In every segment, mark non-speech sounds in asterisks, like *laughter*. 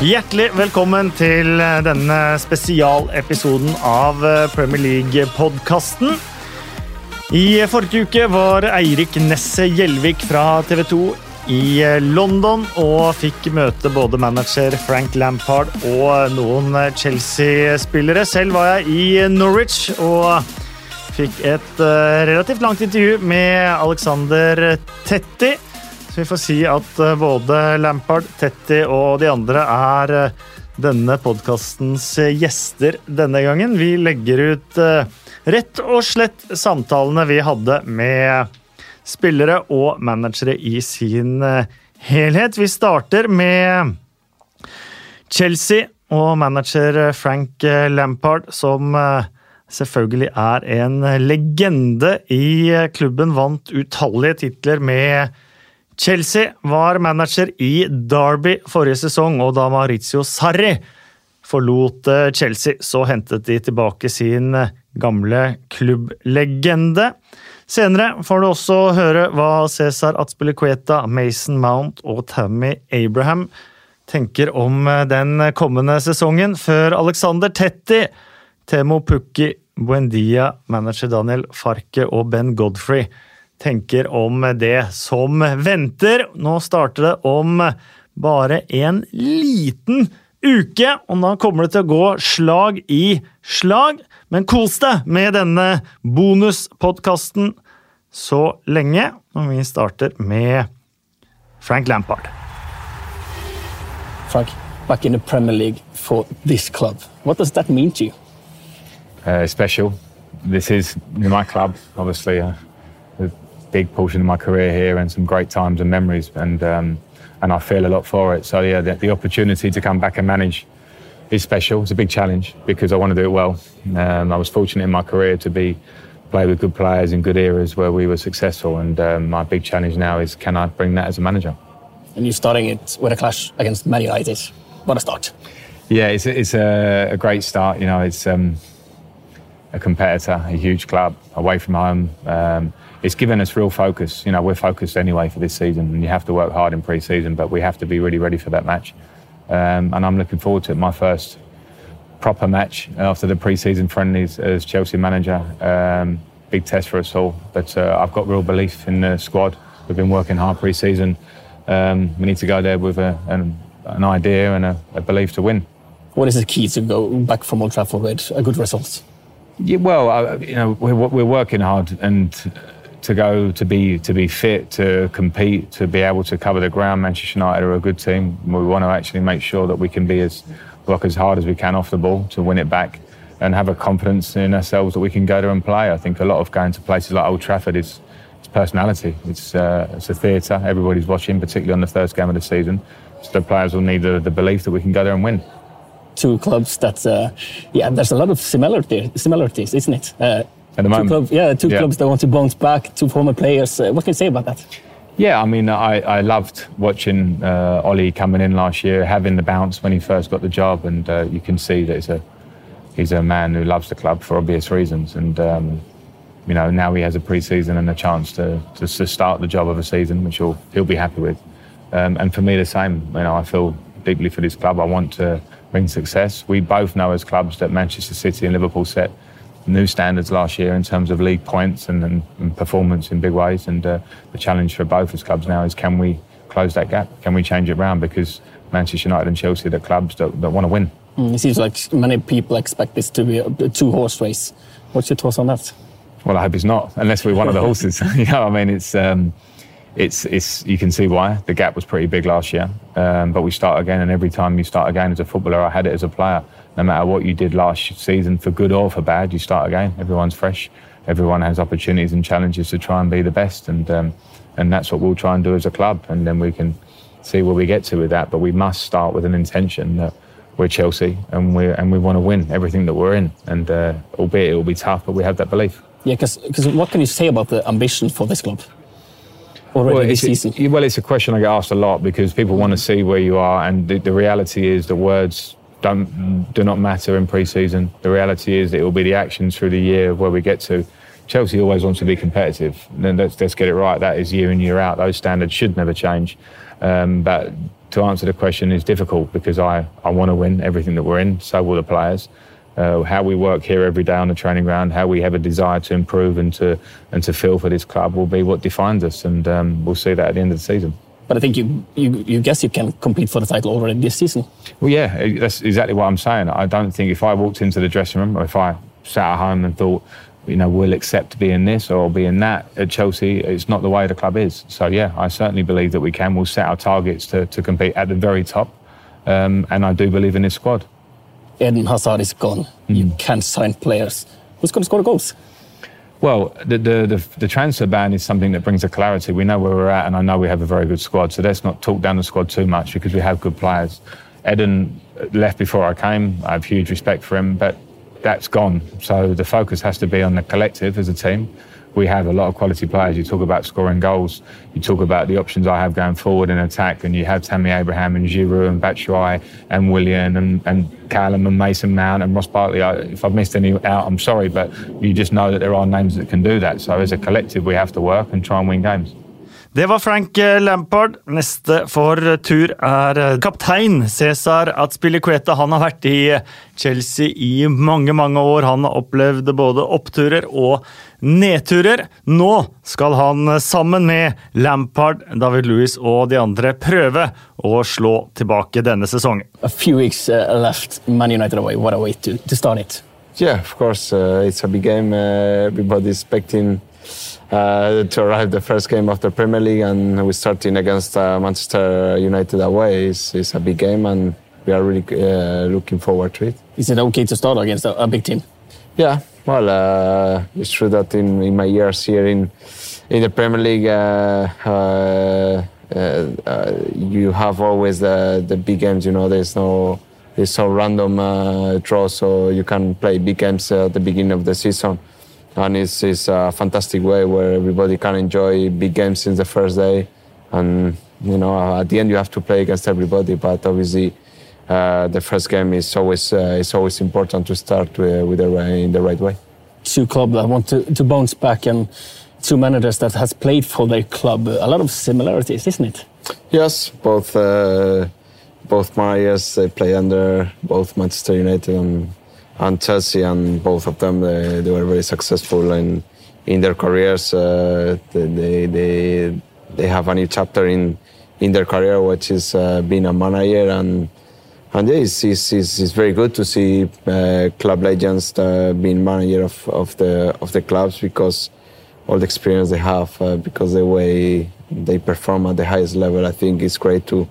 Hjertelig velkommen til denne spesialepisoden av Premier League-podkasten. I forrige uke var Eirik Nesse Gjelvik fra TV 2 i London og fikk møte både manager Frank Lampard og noen Chelsea-spillere. Selv var jeg i Norwich og fikk et eh, relativt langt intervju med Alexander Tetti. Vi får si at eh, både Lampard, Tetti og de andre er eh, denne podkastens gjester denne gangen. Vi legger ut rett og slett samtalene vi hadde med spillere og managere i sin helhet. Vi starter med Chelsea og manager Frank Lampard, som selvfølgelig er en legende i klubben. Vant utallige titler med Chelsea var manager i Derby forrige sesong, og da Maurizio Sarri forlot eh, Chelsea, så hentet de tilbake sin eh, gamle klubblegende. Senere får du også høre hva Cæsar Atspilicueta, Mason Mount og Tammy Abraham tenker om eh, den kommende sesongen, før Alexander Tetti, Temo Pukki, Buendia, manager Daniel Farke og Ben Godfrey tenker om det som venter. Nå starter det om bare en liten uke, og da kommer det til å gå slag i slag. Men kos deg med denne bonuspodkasten så lenge, og vi starter med Frank Lampard. Frank, back in the Premier League for this club. What does that mean to you? Uh, special. This is my club, obviously. Uh, big portion of my career here and some great times and memories, and um, and I feel a lot for it. So yeah, the, the, opportunity to come back and manage is special. It's a big challenge because I want to do it well. Um, I was fortunate in my career to be play with good players in good eras where we were successful, and um, my big challenge now is can I bring that as a manager? And you're starting it with a clash against Man United. What a start! Yeah, it's a, it's a, a great start. You know, it's um, a competitor, a huge club away from home. Um, it's given us real focus. You know, we're focused anyway for this season, and you have to work hard in pre-season, but we have to be really ready for that match. Um, and I'm looking forward to it. My first proper match after the pre-season friendlies as Chelsea manager. Um, big test for us all, but uh, I've got real belief in the squad. We've been working hard pre-season. Um, we need to go there with a, an, an, idea and a, a, belief to win. What is the key to go back from Old Trafford with a good result? Yeah, well, you know, we're, we're working hard and to go to be to be fit to compete to be able to cover the ground. Manchester United are a good team. We want to actually make sure that we can be as work as hard as we can off the ball to win it back and have a confidence in ourselves that we can go there and play. I think a lot of going to places like Old Trafford is it's personality. It's uh, it's a theatre. Everybody's watching, particularly on the first game of the season. So the players will need the, the belief that we can go there and win two clubs that, uh, yeah, there's a lot of similarity, similarities, isn't it? Uh, at the moment. Two clubs, yeah, two yeah. clubs that want to bounce back, two former players. Uh, what can you say about that? Yeah, I mean, I, I loved watching uh, Ollie coming in last year, having the bounce when he first got the job, and uh, you can see that he's a he's a man who loves the club for obvious reasons, and um, you know now he has a pre-season and a chance to, to, to start the job of a season, which he'll he'll be happy with. Um, and for me, the same. You know, I feel deeply for this club. I want to bring success. We both know as clubs that Manchester City and Liverpool set new standards last year in terms of league points and, and, and performance in big ways. And uh, the challenge for both as clubs now is can we close that gap? Can we change it around? Because Manchester United and Chelsea are the clubs that, that want to win. Mm, it seems like many people expect this to be a, a two horse race. What's your thoughts on that? Well, I hope it's not, unless we're one of the horses. *laughs* you know, I mean, it's. Um, it's, it's you can see why the gap was pretty big last year, um, but we start again, and every time you start again as a footballer, I had it as a player no matter what you did last season, for good or for bad, you start again. Everyone's fresh. Everyone has opportunities and challenges to try and be the best, and um, and that's what we'll try and do as a club, and then we can see where we get to with that. But we must start with an intention that we're Chelsea and we and we want to win everything that we're in, and uh, albeit it will be tough, but we have that belief. Yeah, because what can you say about the ambition for this club? Already well, this season? Well, it's a question I get asked a lot because people want to see where you are, and the, the reality is the words don't do not matter in pre-season. The reality is that it will be the actions through the year where we get to. Chelsea always wants to be competitive. Then let's, let's get it right. That is year in year out. Those standards should never change. Um, but to answer the question is difficult because I, I want to win everything that we're in. So will the players. Uh, how we work here every day on the training ground, how we have a desire to improve and to and to feel for this club will be what defines us, and um, we'll see that at the end of the season. But I think you, you, you guess you can compete for the title already this season. Well, yeah, that's exactly what I'm saying. I don't think if I walked into the dressing room or if I sat at home and thought, you know, we'll accept being this or being that at Chelsea, it's not the way the club is. So, yeah, I certainly believe that we can. We'll set our targets to, to compete at the very top. Um, and I do believe in this squad. Eden Hazard is gone. Mm. You can't sign players. Who's going to score the goals? Well, the, the, the, the, transfer ban is something that brings a clarity. We know where we're at, and I know we have a very good squad. So let's not talk down the squad too much because we have good players. Eden left before I came. I have huge respect for him, but that's gone. So the focus has to be on the collective as a team we have a lot of quality players. You talk about scoring goals, you talk about the options I have going forward in attack, and you have Tammy Abraham and Giroud and Batshuayi and Willian and, and Callum and Mason Mount and Ross Barkley. I, if I've missed any out, I'm sorry, but you just know that there are names that can do that. So as a collective, we have to work and try and win games. Det var Frank eh, Lampard. Neste for tur er eh, kaptein Cæsar Atspilicueta. Han har vært i Chelsea i mange, mange år. Han har opplevd både oppturer og nedturer. Nå skal han eh, sammen med Lampard, David Louis og de andre prøve å slå tilbake denne sesongen. A few weeks left, Man United away. What a way to, to start it. Yeah, of course. Uh, it's a big game. Uh, everybody's expecting uh, to arrive the first game of the Premier League, and we're starting against uh, Manchester United away. It's, it's, a big game, and we are really uh, looking forward to it. Is it okay to start against a, a big team? Yeah, well, uh, it's true that in, in my years here in in the Premier League, uh, uh, you have always the the big games. You know, there's no there's no random draw, so you can play big games at the beginning of the season and it's, it's a fantastic way where everybody can enjoy big games since the first day. And you know, at the end you have to play against everybody, but obviously uh, the first game is always uh, it's always important to start with, with the, in the right way. Two clubs that want to, to bounce back and two managers that has played for their club. A lot of similarities, isn't it? Yes, both uh, both managers they play under both Manchester United and and Chelsea, and both of them they, they were very successful in in their careers. Uh, they, they they have a new chapter in in their career, which is uh, being a manager, and and yeah, it's, it's, it's, very good to see uh, club legends uh, being manager of, of the of the clubs because all the experience they have, uh, because the way they perform at the highest level, I think it's great to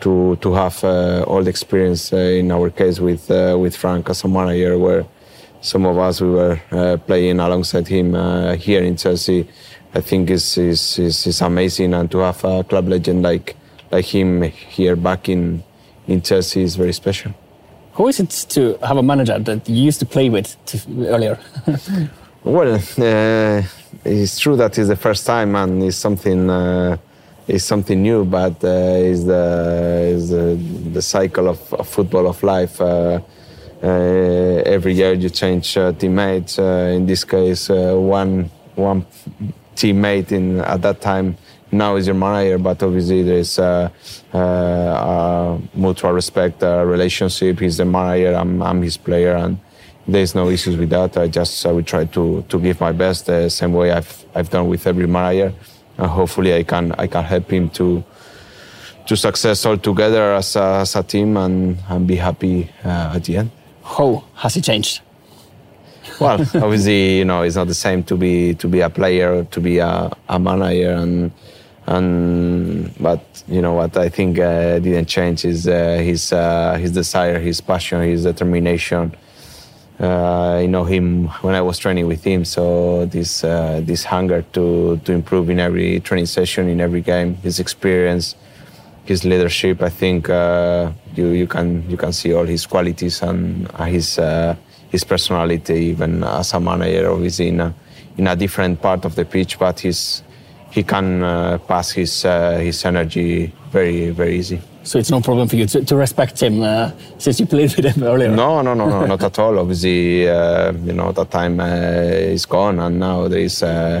to to have uh, all the experience uh, in our case with uh, with Frank as a manager, where some of us we were playing alongside him here in Chelsea. I think is is is amazing, and to have a club legend like like him here back in in Chelsea is very special. How is it to have a manager that you used to play with to, earlier? *laughs* well, uh, it's true that it's the first time, and it's something uh, is something new, but uh, is the is the, the cycle of, of, football of life. Uh, uh, every year you change uh, teammates. Uh, in this case, uh, one one teammate in at that time now is your manager, but obviously there is a, mutual respect, relationship. He's the manager, I'm, I'm his player, and there's no issues with that. I just I will try to to give my best the same way I've I've done with every manager and hopefully I can I can help him to to success all together as a, as a team and, and be happy uh, at the end. How has he changed? Well, *laughs* obviously, you know, it's not the same to be to be a player, to be a, a manager, and and but you know what I think uh, didn't change is uh, his uh, his desire, his passion, his determination I know him when I was training with him, so this uh, this hunger to to improve in every training session, in every game, his experience, his leadership. I think uh, you you can you can see all his qualities and his uh, his personality, even as a manager, obviously in a, in a different part of the pitch, but he's he can uh, pass his uh, his energy very very easy. So it's no problem for you to, to respect him uh, since you played with him earlier. No, no, no, no, not at all. Obviously, uh, you know that time uh, is gone, and now there is uh,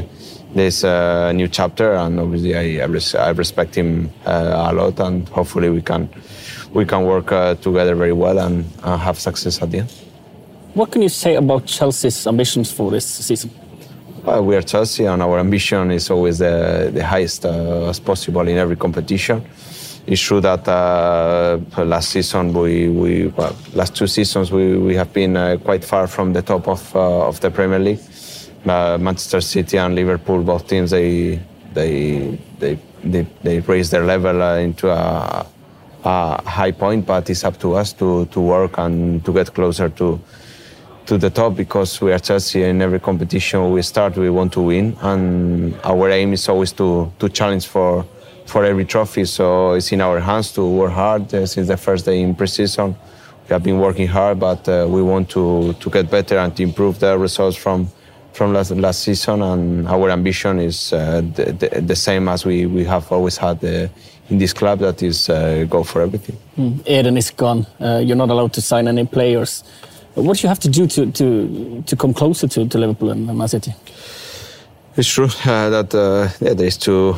this uh, new chapter, and obviously I, I, res- I respect him uh, a lot, and hopefully we can we can work uh, together very well and have success at the end. What can you say about Chelsea's ambitions for this season? Well, we are Chelsea, and our ambition is always the, the highest uh, as possible in every competition. It's true that uh, last season, we, we well, last two seasons, we, we have been uh, quite far from the top of, of the Premier League. Manchester City and Liverpool, both teams, they they they they, they raised their level uh, into a, a, high point, but it's up to us to, to work and to get closer to to the top because we are Chelsea in every competition we start we want to win and our aim is always to to challenge for for every trophy so it's in our hands to work hard uh, since the first day in preseason we have been working hard but uh, we want to to get better and to improve the results from from last, last season, and our ambition is uh, the, the, the, same as we, we have always had uh, in this club. That is, uh, go for everything. Mm. Eden is gone. Uh, you're not allowed to sign any players. What do you have to do to to, to come closer to, to Liverpool and Man City? It's true uh, that uh, yeah, there's two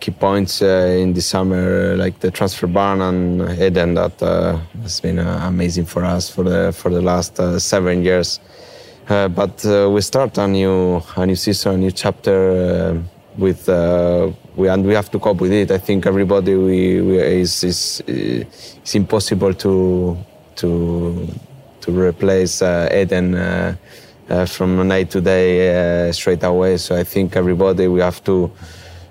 key points in the summer, like the transfer ban and Eden, that has been amazing for us for the for the last seven years uh, but uh, we start a new a new season, a new chapter uh, with we and we have to cope with it. I think everybody we, we is is it's impossible to to to replace Eden. Uh, from night to day uh, straight away. So I think everybody we have to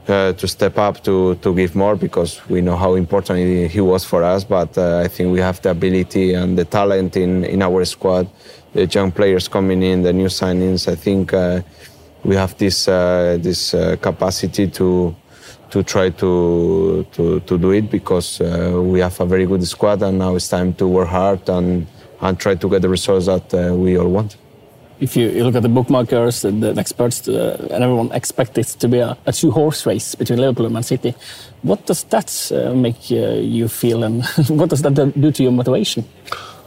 uh, to step up to to give more because we know how important he, was for us. But I think we have the ability and the talent in in our squad the young players coming in, the new signings. I think uh, we have this uh, this uh, capacity to to try to to, to do it because uh, we have a very good squad, and now it's time to work hard and and try to get the results that uh, we all want. If you, you, look at the bookmakers, and the experts, uh, and everyone expects it to be a, a two-horse race between Liverpool and Man City, what does that make you feel, and *laughs* what does that do to your motivation?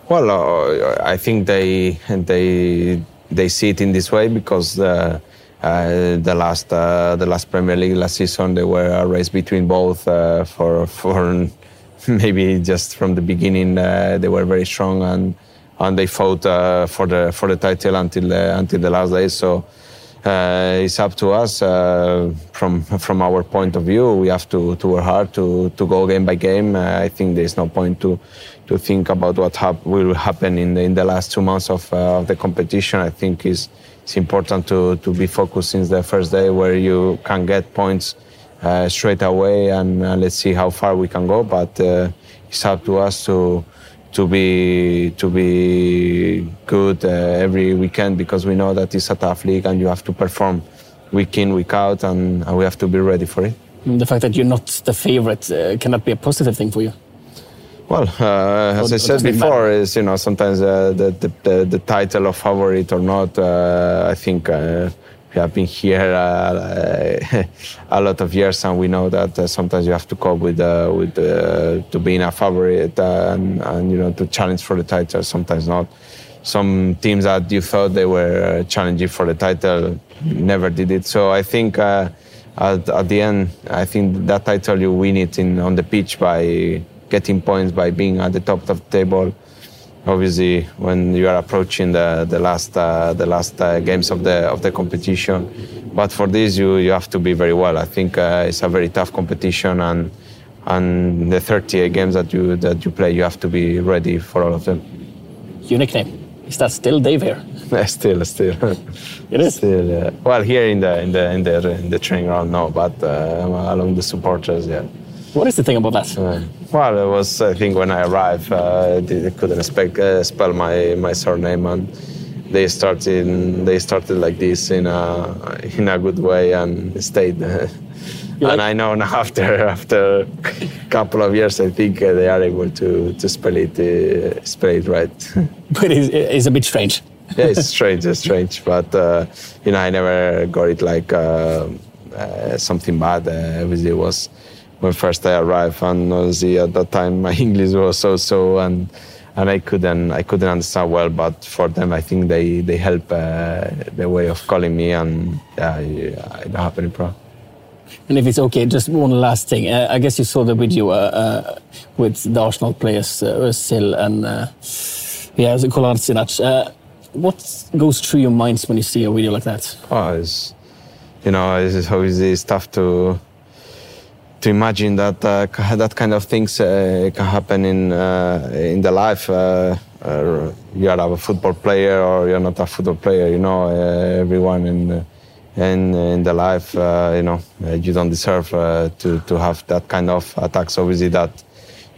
Well, uh, I think they they they see it in this way because the uh, the last uh, the last Premier League last season they were a race between both uh, for for *laughs* maybe just from the beginning uh, they were very strong and and they fought uh, for the for the title until until the last day. So uh, it's up to us uh, from from our point of view. We have to to work hard to to go game by game. Uh, I think there's no point to to think about what hap- will happen in the, in the last two months of, uh, of the competition. I think is it's important to to be focused since the first day where you can get points uh, straight away and let's see how far we can go. But it's up to us to to be to be good uh, every weekend because we know that it's a tough league and you have to perform week in week out and, and we have to be ready for it. The fact that you're not the favorite uh, can that be a positive thing for you? Well, uh, as or, I said before, is you know sometimes uh, the, the, the title of favorite or not. Uh, I think uh, we have been here uh, *laughs* a lot of years, and we know that uh, sometimes you have to cope with uh, with to being a favorite and, and, you know to challenge for the title. Sometimes not. Some teams that you thought they were challenging for the title never did it. So I think. At, at, the end, I think that title you win it in on the pitch by getting points by being at the top of the table obviously when you are approaching the, the last uh, the last uh, games of the of the competition. But for this, you, you have to be very well. I think uh, it's a very tough competition, and and the 38 games that you that you play, you have to be ready for all of them. Your nickname is that still Dave here? *laughs* still, still. It is. Still, well, here in the in the in the in the training ground, no, but uh, along the supporters, yeah. What is the thing about that? Uh, well, it was I think when I arrived, uh, they couldn't spell, uh, spell my, my surname, and they started they started like this in a in a good way and stayed. and like I know now *laughs* after after a couple of years, I think uh, they are able to to spell it uh, spell it right. *laughs* but it's, it's, a bit strange. *laughs* yeah, it's strange, it's strange, but uh, you know I never got it like something bad. obviously, it was when first I arrived, and obviously at that time my *laughs* English was so so, and and I couldn't I couldn't understand well. But for them, I think they they help uh, the way of calling me, and yeah, I, don't have any problem. And if it's okay, just one last thing. Uh, I guess you saw the video uh, uh, with the Arsenal players, uh, Özil and uh, yeah, Kolasinac. Uh, what goes through your minds when you see a video like that? Oh, it's, you know, it's always it's tough to to imagine that uh, that kind of things uh, can happen in uh, in the life. Uh, uh, you are a football player or you're not a football player. You know, uh, everyone in in in the life, you know, you don't deserve to to have that kind of attacks. Obviously, that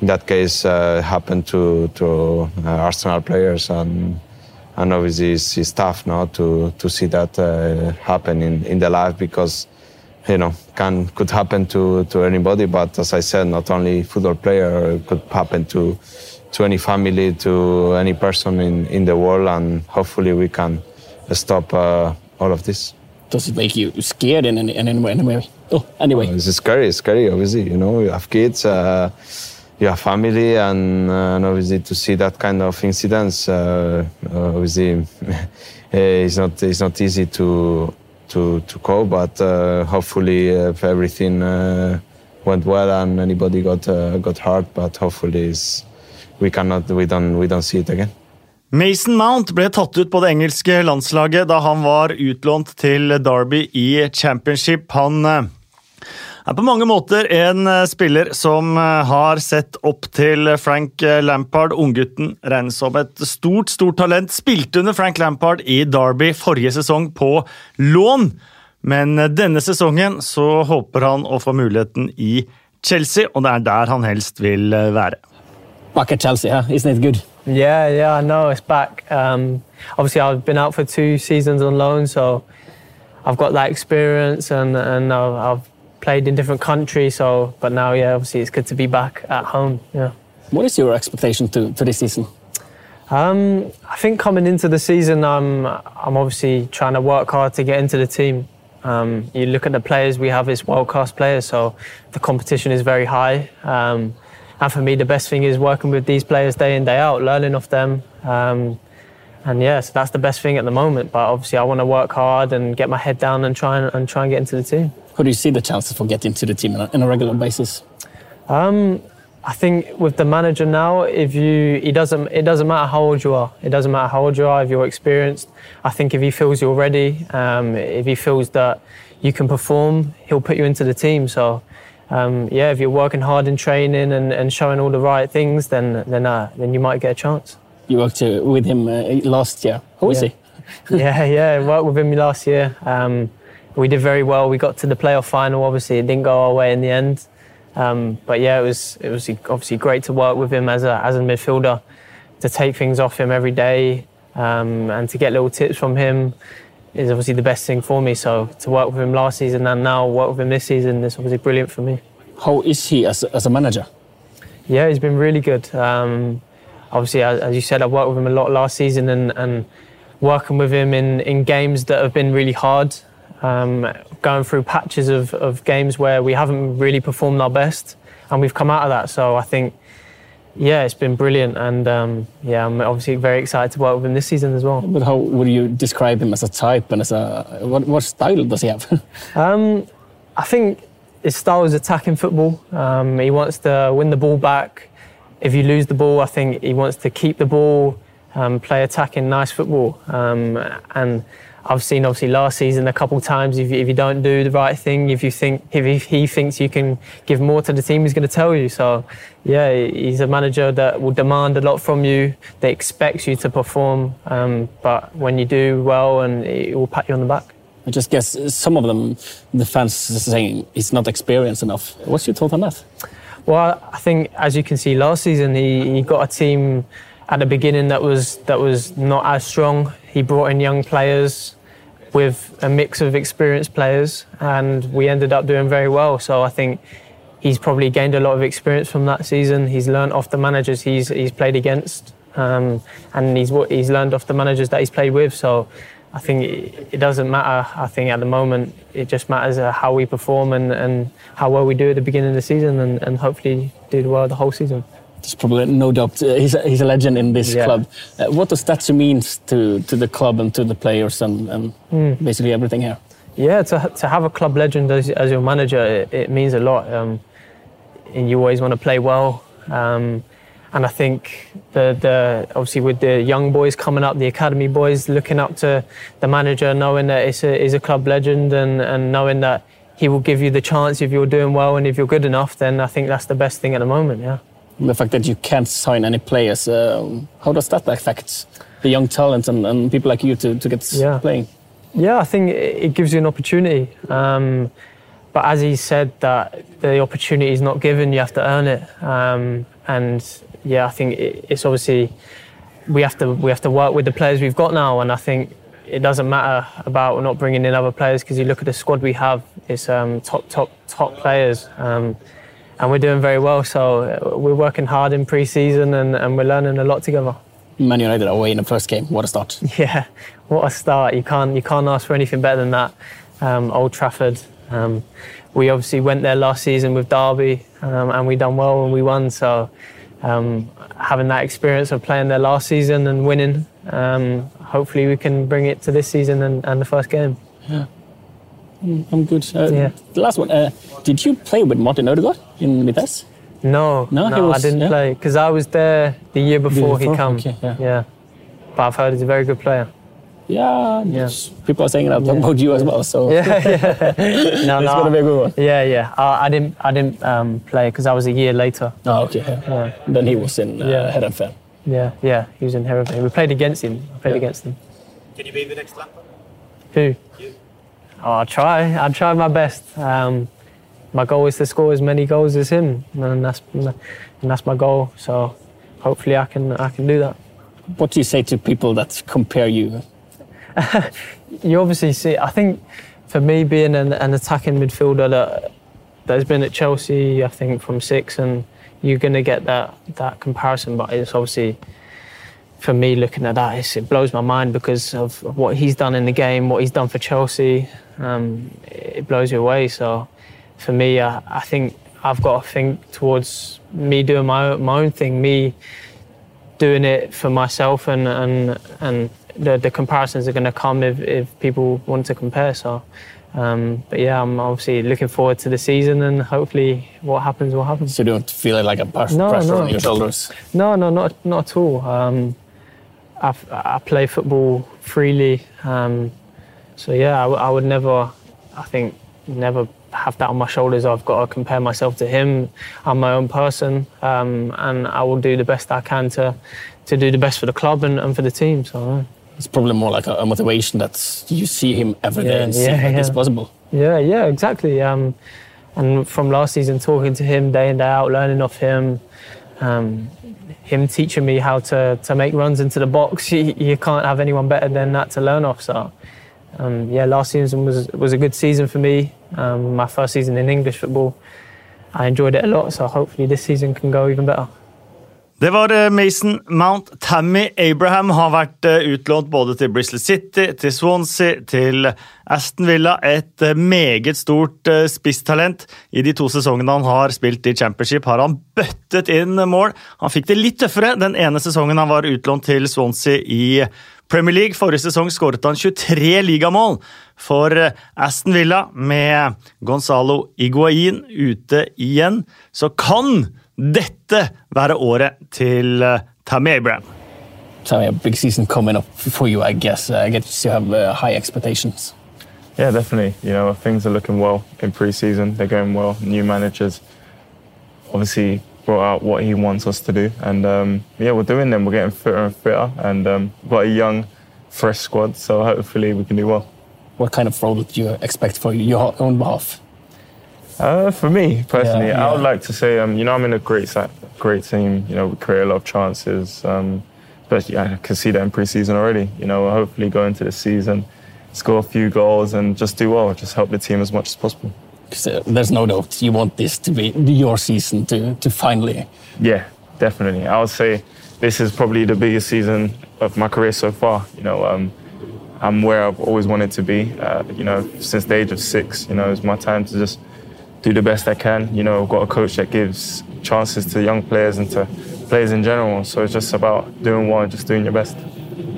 in that case happened to to Arsenal players and and obviously it's, it's tough now to to see that happen in, in the life because you know can could happen to to anybody but as i said not only football player it could happen to to any family to any person in in the world and hopefully we can stop uh, all of this. Does it make you scared in any, in any way? Oh anyway. It's scary it's scary obviously you know you have kids uh, you have family and, uh, and, obviously to see that kind of incidents uh, obviously *laughs* it's not it's not easy to to to cope but uh, hopefully if everything uh, went well and anybody got uh, got hurt but hopefully we cannot we don't we don't see it again Mason Mount ble tatt ut på det engelske landslaget da han var utlånt til Derby i championship. Han er på mange måter en eh, spiller som eh, har sett opp til Frank eh, Lampard. Unggutten regnes som et stort, stort talent. Spilte under Frank Lampard i Derby forrige sesong på lån, men denne sesongen så håper han å få muligheten i Chelsea, og det er der han helst vil være. Back at Chelsea, huh? isn't it good? Yeah, yeah, I know it's back. Um, obviously, I've been out for two seasons on loan, so I've got that experience and, and I've played in different countries. So, but now, yeah, obviously it's good to be back at home. Yeah. What is your expectation to, to this season? Um, I think coming into the season, I'm I'm obviously trying to work hard to get into the team. Um, you look at the players we have as world class players, so the competition is very high. Um, and for me, the best thing is working with these players day in day out, learning off them. Um, and yeah, so that's the best thing at the moment. But obviously, I want to work hard and get my head down and try and, and try and get into the team. How do you see the chances for getting to the team on a, regular basis? Um, I think with the manager now, if you, it doesn't, it doesn't matter how old you are. It doesn't matter how old you are. If you're experienced, I think if he feels you're ready, um, if he feels that you can perform, he'll put you into the team. So, um, yeah, if you're working hard in training and, and showing all the right things, then then uh, then you might get a chance. You worked uh, with him uh, last year. Who is yeah. he? *laughs* yeah, yeah, worked with him last year. Um, we did very well. We got to the playoff final. Obviously, it didn't go our way in the end. Um, but yeah, it was it was obviously great to work with him as a as a midfielder, to take things off him every day, um, and to get little tips from him is obviously the best thing for me. So to work with him last season and now work with him this season is obviously brilliant for me. How is he as as a manager? Yeah, he's been really good. Um, obviously, as, as, you said, I worked with him a lot last season, and, and working with him in, in games that have been really hard um, going through patches of, of games where we haven't really performed our best, and we've come out of that. So I think, yeah, it's been brilliant, and um, yeah, I'm obviously very excited to work with him this season as well. But how would you describe him as a type and as a what, what style does he have? *laughs* um, I think his style is attacking football. Um, he wants to win the ball back. If you lose the ball, I think he wants to keep the ball, um, play attacking, nice football, um, and I've seen obviously last season a couple of times if you, if you don't do the right thing, if you think if he thinks you can give more to the team, he's going to tell you. So, yeah, he's a manager that will demand a lot from you. They expect you to perform, um, but when you do well, and he will pat you on the back. I just guess some of them, the fans are saying he's not experienced enough. What's your thought on that? Well, I think as you can see last season, he, he got a team at the beginning that was that was not as strong. He brought in young players with a mix of experienced players, and we ended up doing very well. So I think he's probably gained a lot of experience from that season. He's learned off the managers he's he's played against, um, and he's he's learned off the managers that he's played with. So I think it, it, doesn't matter. I think at the moment it just matters uh, how we perform and, and how well we do at the beginning of the season, and, and hopefully do well the whole season. There's probably no doubt uh, he's, a, he's a legend in this Yeah. club. Uh, what does that mean to, to the club and to the players and, and Hmm. basically everything here? Yeah, to, to have a club legend as, as your manager, it, it means a lot. Um, and you always want to play well. Um, and I think the, the obviously with the young boys coming up, the academy boys looking up to the manager, knowing that it's a, is a club legend and, and knowing that he will give you the chance if you're doing well and if you're good enough, then I think that's the best thing at the moment. Yeah. The fact that you can't sign any players, um, how does that affect the young talent and, and people like you to, to get Yeah. playing? Yeah, I think it it gives you an opportunity. Um, but as he said, that the opportunity is not given; you have to earn it. Um, and yeah, I think it, it's obviously we have to we have to work with the players we've got now. And I think it doesn't matter about not bringing in other players because you look at the squad we have; it's um, top top top players. Um, and we're doing very well, so we're working hard in pre-season and, and we're learning a lot together. Man United are away in the first game. What a start! *laughs* Yeah, what a start! You can't you can't ask for anything better than that. Um, Old Trafford. Um, we obviously went there last season with Derby, um, and we done well and we won. So um, having that experience of playing there last season and winning, um, hopefully we can bring it to this season and, and the first game. Yeah. I'm good. Uh, Yeah. The last one. Uh, did you play with Martin Odegaard in Vitesse? No, No, no, was- I didn't yeah? play because I was there the year before, before? he came. Okay, yeah. but I've heard he's a very good player. Yeah. Yeah. People are saying that Yeah. about you as well. So *laughs* Yeah, yeah. *laughs* no, it's no, gonna be a good one. Yeah, yeah. I, I didn't, I didn't um, play because I was a year later. Oh, okay. Yeah. Yeah. Then he was in uh, Yeah. Heerenveen. Yeah, yeah. He was in Hereford. We played against him. I played Yeah. against him. Can you be the next Lampard? Who? Oh, I'll try. I'll try my best. Um, my goal is to score as many goals as him, and that's and that's my goal. So hopefully I can I can do that. What do you say to people that compare you? *laughs* you obviously see. I think for me, being an, an attacking midfielder that that's been at Chelsea, I think from six, and you're going to get that that comparison. But it's obviously for me looking at that, it's, it blows my mind because of what he's done in the game, what he's done for Chelsea. Um, it blows you away. So for me, I, I think I've got to think towards me doing my own, my own thing, me doing it for myself and and and the, the comparisons are going to come if, if people want to compare so um, but yeah I'm obviously looking forward to the season and hopefully what happens will happen So you don't feel like a pers- No, pressure no. on your shoulders. no no not not at all um, I've, I play football freely um, so yeah I would never I think never have that on my shoulders I've got to compare myself to him I'm my own person um, and I will do the best I can to to do the best for the club and, and for the team so uh, It's probably more like a, a motivation that you see him every day Yeah, and see yeah, that it's possible. Yeah, yeah, exactly. Um, and from last season, talking to him day in day out, learning off him, um, him teaching me how to, to make runs into the box. *laughs* You, you can't have anyone better than that to learn off. So, um, yeah, last season was was a good season for me. Um, my first season in English football. I enjoyed it a lot. So hopefully this season can go even better. Det var eh, Mason Mount. Tammy Abraham har vært eh, utlånt både til Bristol City, til Swansea, til Aston Villa. Et eh, meget stort spisstalent. I de to sesongene han har spilt i Championship, har han bøttet inn mål. Han fikk det litt tøffere den ene sesongen han var utlånt til Swansea i Premier League. Forrige sesong skåret han 23 ligamål for eh, Aston Villa. Med Gonzalo Iguain ute igjen, så kan dette være året til eh, Tammy Abraham. Tammy, a big season coming up for you, I guess. I guess you have uh, high expectations. Yeah, definitely. You know, things are looking well in pre-season. They're going well. New managers obviously brought out what he wants us to do, and um, yeah, we're doing them. We're getting fitter and fitter, and um, we've got a young, fresh squad. So hopefully we can do well. What kind of role do you expect for your own behalf? Uh, for me personally, Yeah, I would like to say, um, you know, I'm in a great great team. You know, we create a lot of chances. Um, especially, I can see that in pre-season already. You know, hopefully go into the season, score a few goals, and just do well. Just help the team as much as possible. Uh, there's no doubt you want this to be your season to, to finally. Yeah, definitely. I would say this is probably the biggest season of my career so far. You know, um, I'm where I've always wanted to be. Uh, you know, since the age of six. You know, it's my time to just do the best I can. You know, I've got a coach that gives chances to young players and to players in general. So it's just about doing well and just doing your best.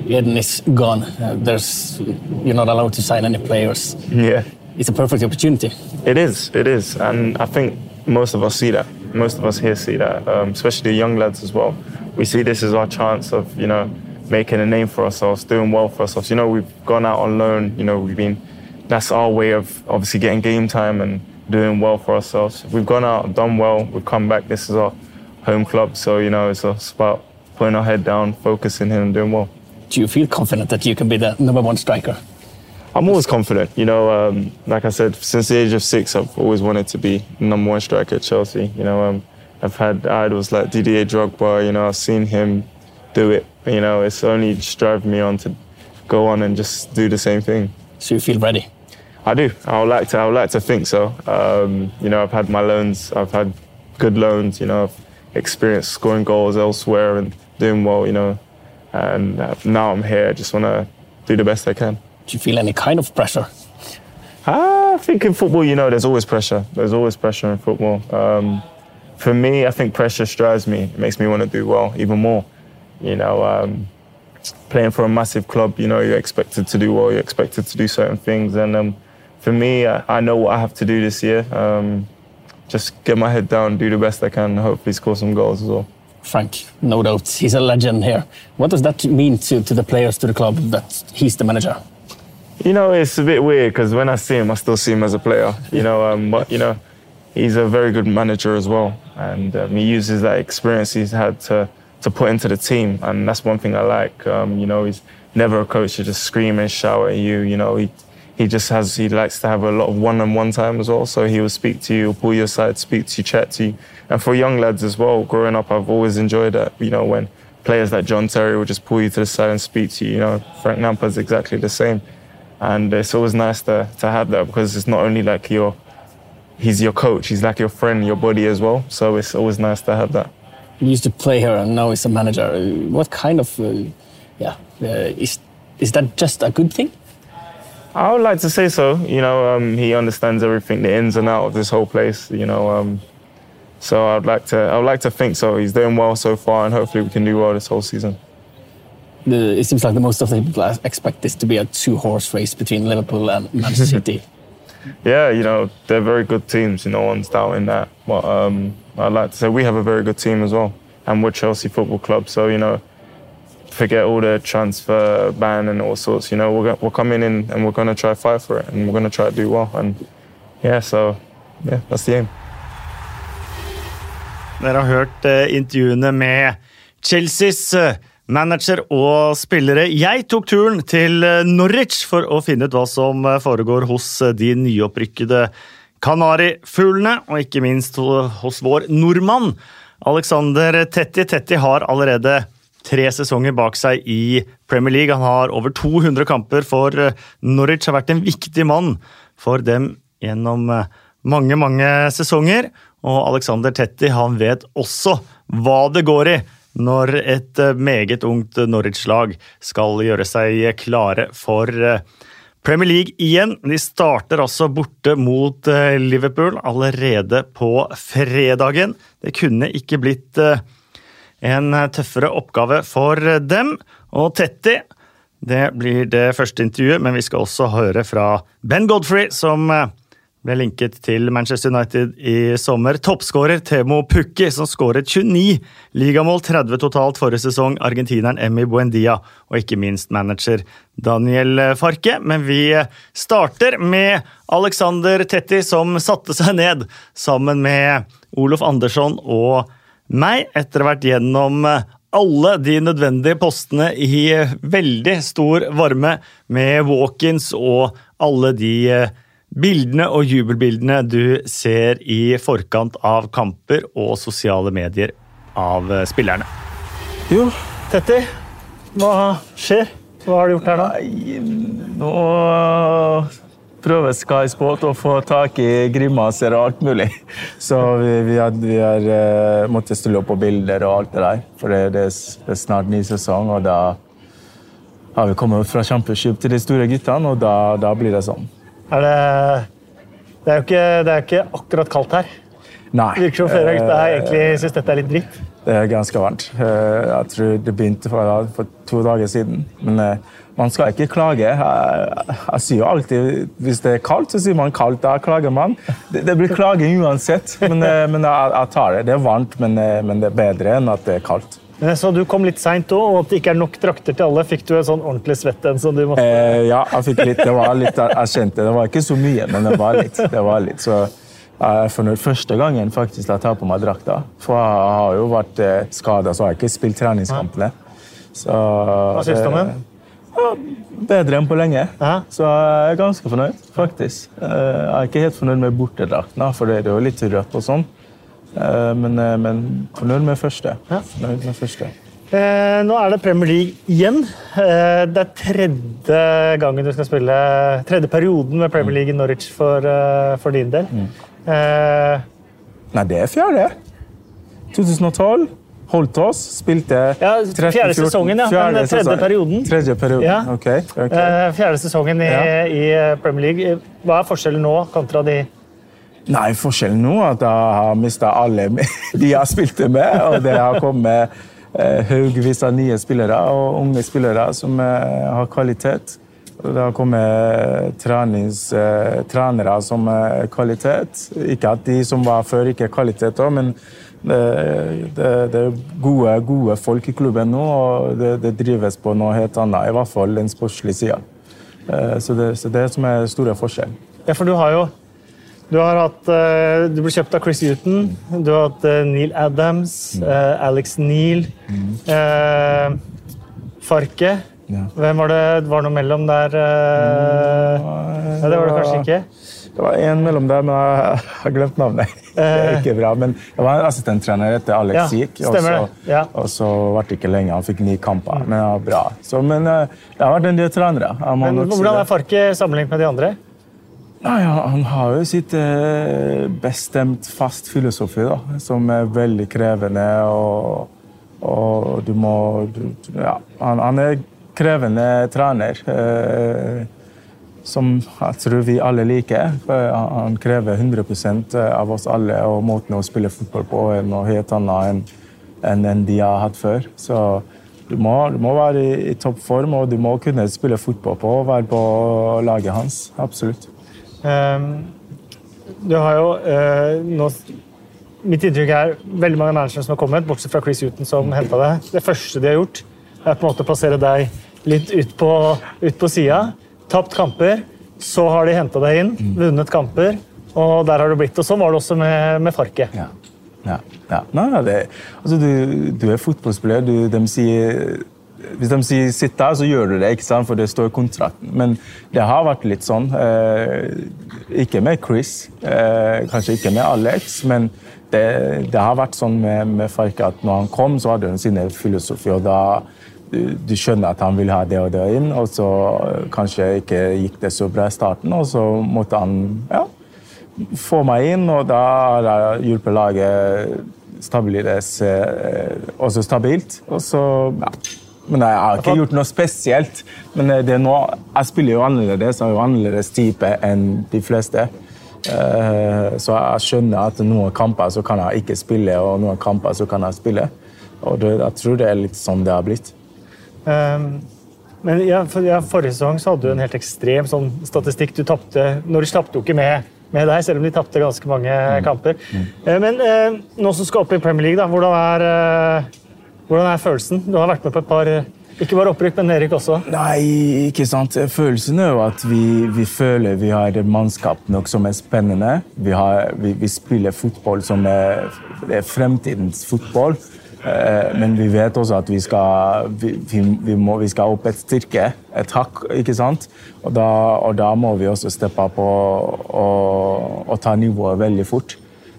Eden is gone. Uh, there's you're not allowed to sign any players. Yeah. It's a perfect opportunity. It is, it is, and I think most of us see that. Most of us here see that, um, especially the young lads as well. We see this as our chance of, you know, making a name for ourselves, doing well for ourselves. You know, we've gone out on loan. You know, we've been. That's our way of obviously getting game time and doing well for ourselves. We've gone out, done well. We've come back. This is our home club, so you know, it's, it's about putting our head down, focusing in, and doing well. Do you feel confident that you can be the number one striker? I'm always confident. You know, um, like I said, since the age of six, I've always wanted to be number one striker at Chelsea. You know, um, I've had idols like Didier Drogba. You know, I've seen him do it. You know, it's only just driving me on to go on and just do the same thing. So you feel ready? I do. I would like to. I would like to think so. Um, you know, I've had my loans. I've had good loans. You know, I've experienced scoring goals elsewhere and doing well. You know, and uh, now I'm here. I just want to do the best I can. Do you feel any kind of pressure? I think in football, you know, there's always pressure. There's always pressure in football. Um, for me, I think pressure strives me. It makes me want to do well even more. You know, um, playing for a massive club, you know, you're expected to do well. You're expected to do certain things. And um, for me, I, I, know what I have to do this year. Um, just get my head down, do the best I can, and hopefully score some goals as well. Frank, no doubt, he's a legend here. What does that mean to, to the players, to the club, that he's the manager? You know, it's a bit weird because when I see him, I still see him as a player. You know, um, but you know, he's a very good manager as well, and um, he uses that experience he's had to to put into the team, and that's one thing I like. Um, you know, he's never a coach to just scream and shout at you. You know, he he just has he likes to have a lot of one-on-one time as well. So he will speak to you, pull you aside, speak to you, chat to you. And for young lads as well, growing up, I've always enjoyed that. You know, when players like John Terry will just pull you to the side and speak to you. You know, Frank Lampard's exactly the same and it's always nice to to have that because it's not only like your he's your coach, he's like your friend, your buddy as well. So it's always nice to have that. You used to play here, and now he's a manager. What kind of uh, yeah uh, is is that just a good thing? I would like to say so. You know, um, he understands everything, the ins and outs of this whole place. You know, um, so I'd like to I would like to think so. He's doing well so far, and hopefully we can do well this whole season the, it seems like the most of the people expect this to be a two-horse race between Liverpool and Manchester *laughs* City. yeah, you know they're very good teams. You know, one's doubting that. But um, I'd like to say we have a very good team as well, and we're Chelsea Football Club. So you know, forget all the transfer ban and all sorts. You know, we're we're coming in and we're going to try fight for it, and we're going to try to do well. And yeah, so yeah, that's the aim. Dere har hørt uh, intervjuene med Chelseas uh, manager og spillere. Jeg tok turen til eh, Norwich for å finne ut hva som eh, foregår hos eh, de nyopprykkede Kanarifuglene, og ikke minst hos vår nordmann. Alexander Tetti Tetti har allerede tre sesonger bak seg i Premier League. Han har over 200 kamper for Norwich, har vært en viktig mann for dem gjennom mange, mange sesonger. Og Alexander Tetti han vet også hva det går i når et eh, meget ungt Norwich-lag skal gjøre seg klare for eh, Premier League igjen. De starter altså borte mot eh, Liverpool allerede på fredagen. Det kunne ikke blitt en tøffere oppgave for dem. Og Tetti det blir det første intervjuet, men vi skal også høre fra Ben Godfrey, som ble linket til Manchester United i sommer. Toppskårer Temo Pukki, som skåret 29 ligamål, 30 totalt forrige sesong, argentineren Emmy Buendia, og ikke minst manager Daniel Farke. Men vi starter med Alexander Tetti, som satte seg ned sammen med Olof Andersson og meg, etter å ha vært gjennom alle de nødvendige postene i veldig stor varme, med walk-ins og alle de Bildene og jubelbildene du ser i forkant av kamper og sosiale medier av eh, spillerne. Jo, Tetti, hva skjer? Hva har du gjort her nå? Nå prøver Sky Sport å få tak i grimaser og alt mulig. *laughs* Så vi, vi har, vi har uh, måttet stille opp på bilder og alt det der. For det, det, er snart ny sesong, og da har vi kommet fra championship til de store guttene, og da, da blir det sånn. Er det, det, er jo ikke, det er ikke akkurat kaldt her. Nei. Det virker som flere gutta egentlig syns dette er litt dritt. Det er ganske varmt. Eh, Jeg tror det begynte for, for to dager siden. Men eh, man skal ikke klage. Jeg, jeg sier jo alltid hvis det er kaldt, så sier man kaldt. Da klager man. Det, det blir klaging uansett, men, eh, men jeg, jeg tar det. Det er varmt, men, eh, men det er bedre enn at det er kaldt. Men jeg så du kom litt seint òg, og at det ikke er nok drakter til alle. Fikk du en sånn ordentlig svett en som du måtte Eh, ja, jeg fikk litt. Det var litt, jeg kjente det var ikke så mye, men det var litt. Det var litt. Så jeg er fornøyd første gangen faktisk jeg tar på meg drakta. For jeg har jo vært eh, skada, så har jeg ikke spilt treningskampene. Så, Hva syns du om den? Ja, bedre enn på lenge. Ja. Så jeg er ganske fornøyd, faktisk. Eh, Jeg er ikke helt fornøyd med bortedrakten, for det er jo litt rødt og sånn. Eh, Men, eh, men fornøyd med første. Ja. Fornøyd med første. Eh, nå er det Premier League igjen. Eh, det er tredje gangen du skal spille Tredje perioden med Premier League i Norwich for, uh, for din del. Eh, Nei, det er fjerde. 2012. Holdt oss, spilte Ja, fjerde sesongen, ja, fjerde men tredje perioden. Tredje perioden, Ja. ok. okay. eh, fjerde sesongen i, Ja. i Premier League. Hva er forskjellen nå kontra de Nei, forskjellen nå er at jeg har mista alle *laughs* de jeg spilte med, og det har kommet eh, haugevis av nye spillere og unge spillere som eh, har kvalitet. Og det har kommet trenings, eh, trenere som kvalitet. Ikke at de som var før, ikke har kvalitet men det, det, det er gode, gode folk i klubben nå, og det, det drives på noe helt annet. I hvert fall den sportslige sida. Så, så det er det som er store forskjellen. Ja, for du har jo du har hatt, eh, du ble kjøpt av Chris Huton. Du har hatt eh, Neil Adams, eh, Alex Neal, eh, Farke. Hvem var det var noe mellom der? Eh, ja, det var det kanskje ikke. Det var en mellom der, men jeg har glemt navnet. *laughs* Det er ikke bra, men Jeg var en assistenttrener etter Alex Ja, gikk, Og så. Ja. og så ble det ikke lenge. Han fikk ni kamper. Men det var bra. Så, men det har vært en del trenere. Hvordan er Farke sammenlignet med de andre? Nei, han, har jo sitt eh, bestemt fast filosofi, da, som er veldig krevende. Og, og du må du, Ja, han, han er krevende trener. Eh, som jeg tror vi alle liker. Han krever 100% av oss alle, og måten å spille fotball på er noe helt annet enn en de har hatt før. Så du må, du må være i, i toppform, og du må kunne spille fotball på og være på laget hans. Absolutt. Ehm, du har jo eh, nå Mitt inntrykk er veldig mange managere som har kommet, bortsett fra Chris Huton, som henta deg. Det første de har gjort, er på en måte å plassere deg litt ut på, ut på sida. Tapt kamper. Så har de henta deg inn, vunnet kamper, og der har du blitt. Og sånn var det også med, med Farke. Ja. ja. ja. Nei, nei, det, altså, du, du er fotballspiller. Du, de sier, hvis de sier 'sitt der', så gjør du det, ikke sant? for det står i kontrakten. Men det har vært litt sånn. Eh, ikke med Chris, eh, kanskje ikke med Alex, men det, det har vært sånn med, med Farke at når han kom, så hadde han sine filosofi, og da du, du skjønner at han vil ha det og det inn, og så eh, kanskje ikke gikk det så bra i starten, og så måtte han ja, få meg inn, og da har jeg hjulpet laget stabiliseres eh, også stabilt. Og så, ja. Men jeg har ikke gjort noe spesielt. Men eh, det er noe, jeg spiller jo annerledes, jeg jo annerledes type enn de fleste. Eh, Så jeg skjønner at noen kamper så kan jeg ikke spille, og noen kamper så kan jeg spille. Og det, jeg tror det er litt sånn det har blitt. Um, men ja, for, ja, Forrige sesong så hadde du en helt ekstrem sånn, statistikk. Du tapte Norwich tapte jo ikke med, med deg, selv om de tapte ganske mange kamper. Eh, men uh, nå som skal opp i Premier League, da, hvordan er, eh, hvordan er følelsen? Du har vært med på et par ikke bare opprykk, men nedrykk også. Nei, ikke sant. Følelsen er jo at vi, vi føler vi har et mannskap nok som er spennende. Vi, har, vi, vi spiller fotball som er, er fremtidens fotball. Eh, Men vi vet også at vi skal, må, skal opp et styrke, et hakk. ikke sant? Og da, og da må vi også steppe opp og, og, og ta nivået veldig fort.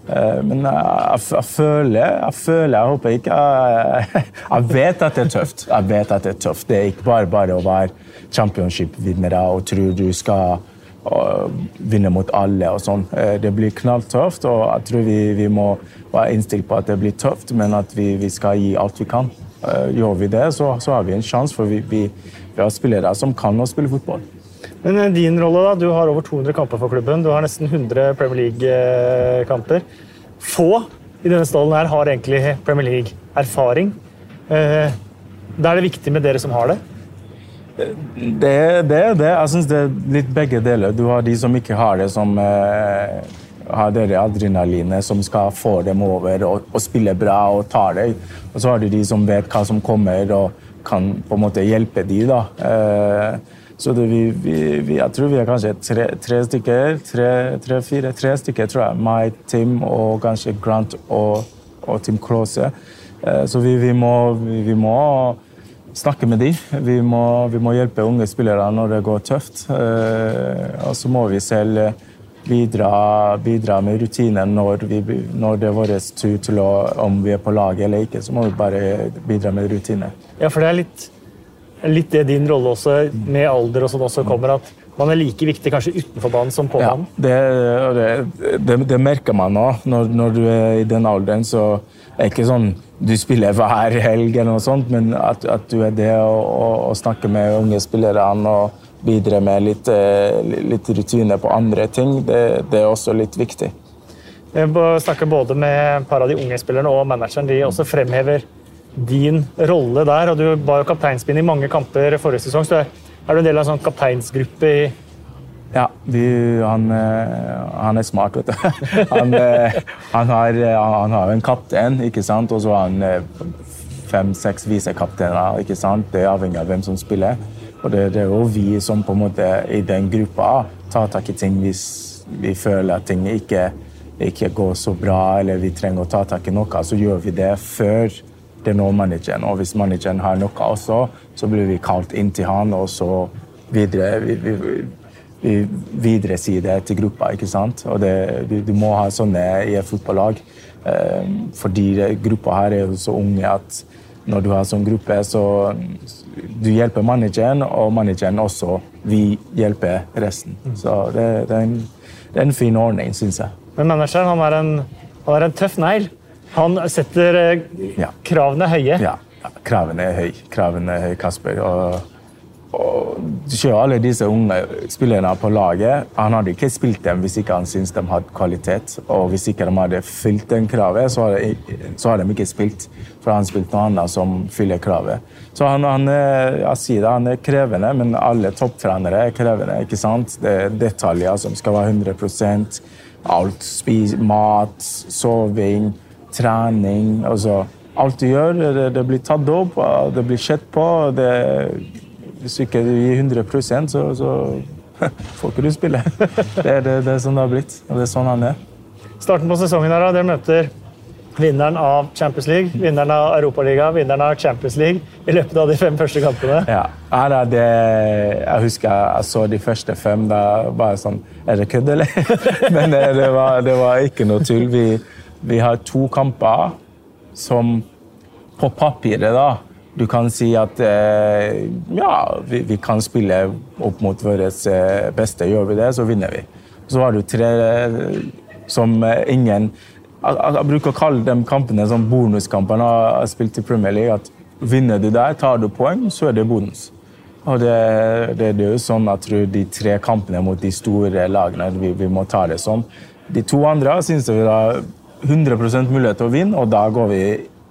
Eh, Men jeg, jeg, jeg føler Jeg føler, jeg håper ikke Jeg, *laughs* jeg vet at det er tøft. Jeg vet at Det er tøft. Det er ikke bare bare å være championship-vinnere og tro du skal vinne mot alle og sånn. Eh, Det blir knalltøft, og jeg tror vi, vi må være innstilt på at det blir tøft, men at vi, vi skal gi alt vi kan. Eh, Gjør vi det, så, så har vi en sjanse, for vi, vi, vi har spillere som kan å spille fotball. Men eh, din rolle, da? Du har over 200 kamper for klubben. Du har nesten 100 Premier League-kamper. Få i denne stallen her har egentlig Premier League-erfaring. Eh, da er det viktig med dere som har det. Det er det. det. Jeg syns det er litt begge deler. Du har de som ikke har det, som eh, har det adrenalinet som skal få dem over og, og spille bra og ta det. Og så har du de som vet hva som kommer og kan på en måte hjelpe de da. Eh, så vi, vi, vi, jeg tror vi er kanskje tre, tre stykker. Tre, fire, tre stykker, tror jeg. Meg, Tim og kanskje Grant og, og Tim Klause. Eh, så vi, må, vi, må, snakke med dem. Vi må, må hjelpe unge spillere når det går tøft. Eh, og så må vi selv bidra, bidra med rutiner når, når, det er vår tur til å Om vi er på laget eller ikke, så må vi bare bidra med rutiner. Ja, for det er litt litt det din rolle også, med alder og sånn også kommer, at man er like viktig kanskje utenfor banen som på banen? Ja, det, det, det, merker man nå. Når, når, du er i den alderen, så er det ikke sånn du spiller hver helg, eller noe sånt, men at, at du er det å snakke med unge spillere og bidra med litt, eh, litt rutine på andre ting, det, det er også litt viktig. Jeg snakker både med et par av de unge spillerne og manageren. De også fremhever din rolle der. og Du var jo kapteinspinn i mange kamper forrige sesong. så Er du en del av en sånn kapteinsgruppe i ja, vi, han, eh, han, er smart, vet du. *laughs* Han, eh, han, har, han har en kaptein, ikke sant? og så har han eh, fem-seks visekapteiner. ikke sant? Det er avhengig av hvem som spiller. Og det, det, er jo vi som på en måte i den gruppa tar tak i ting hvis vi føler at ting ikke, ikke går så bra, eller vi trenger å ta tak i noe, så gjør vi det før det når manageren. Og hvis manageren har noe også, så blir vi kalt inn til han, og så videre vi, vi, vi videresier det til gruppa. ikke sant? Og det, du, du, må ha sånne i et fotballag. Eh, fordi gruppa her er jo så unge at når du har sånn gruppe, så du hjelper manageren, og manageren også vi hjelper resten. Så det, det, er, en, det er en fin ordning, syns jeg. Men manageren han er en, han er en tøff negl. Han setter eh, ja. kravene høye. Ja, kravene er høye. Kravene er høye, Kasper. Og, og ser alle disse unge spillerne på laget. Han hadde ikke spilt dem hvis ikke han syntes de hadde kvalitet. Og hvis ikke de hadde fylt den kravet, så hadde, så hadde de ikke spilt. For han spilte noe annet som fyller kravet. Så han, han, er, jeg sier det, han er krevende, men alle topptrenere er krevende. ikke sant? Det er detaljer som skal være 100 Alt. Spis, mat, soving trening altså, Alt du gjør, det, det, blir tatt opp, det blir sett på. Det, hvis du ikke gir 100 så, så *laughs* får ikke du spille. *laughs* Det, det, det, er sånn det har blitt, og det er sånn han er. Starten på sesongen her, dere møter vinneren av Champions League, vinneren av Europaligaen, vinneren av Champions League i løpet av de fem første kampene. Ja, det, Jeg husker jeg så de første fem. Da var jeg sånn Er det kødd, eller? *laughs* Men det var, det var ikke noe tull. Vi, vi har to kamper som på papiret, da Du kan si at eh, ja, vi, vi, kan spille opp mot våre eh, beste. Gjør vi det, så vinner vi. Så har du tre eh, som ingen jeg, bruker å kalle de kampene som bonuskampene jeg har spilt i Premier League. at Vinner du der, tar du poeng, så er det bonus. Og det, det, er jo sånn jeg tror de tre kampene mot de store lagene vi, vi må ta det sånn. De to andre syns jeg vi har 100 mulighet til å vinne, og da går vi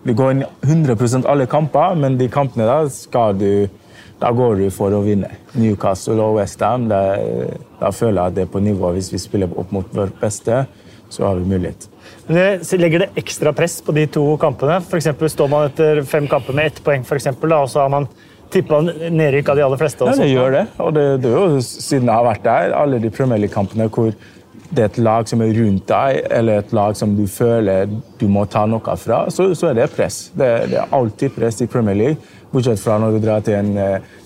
Vi går inn 100% alle kamper, men de kampene da skal du da går du for å vinne. Newcastle og Westham, da, føler jeg at det er på nivå. Hvis vi spiller opp mot vårt beste, så har vi mulighet. Men det Legger det ekstra press på de to kampene? For står man etter fem kamper med ett poeng, for eksempel, da, og så har man tippa nedrykk av de aller fleste? Ja, det gjør det. Og det, det er jo siden jeg har vært der, alle de Premier League-kampene hvor det er et lag som er rundt deg, eller et lag som du føler du må ta noe fra, så, så er det press. Det, det, er alltid press i Premier League. Bortsett fra når du drar til en,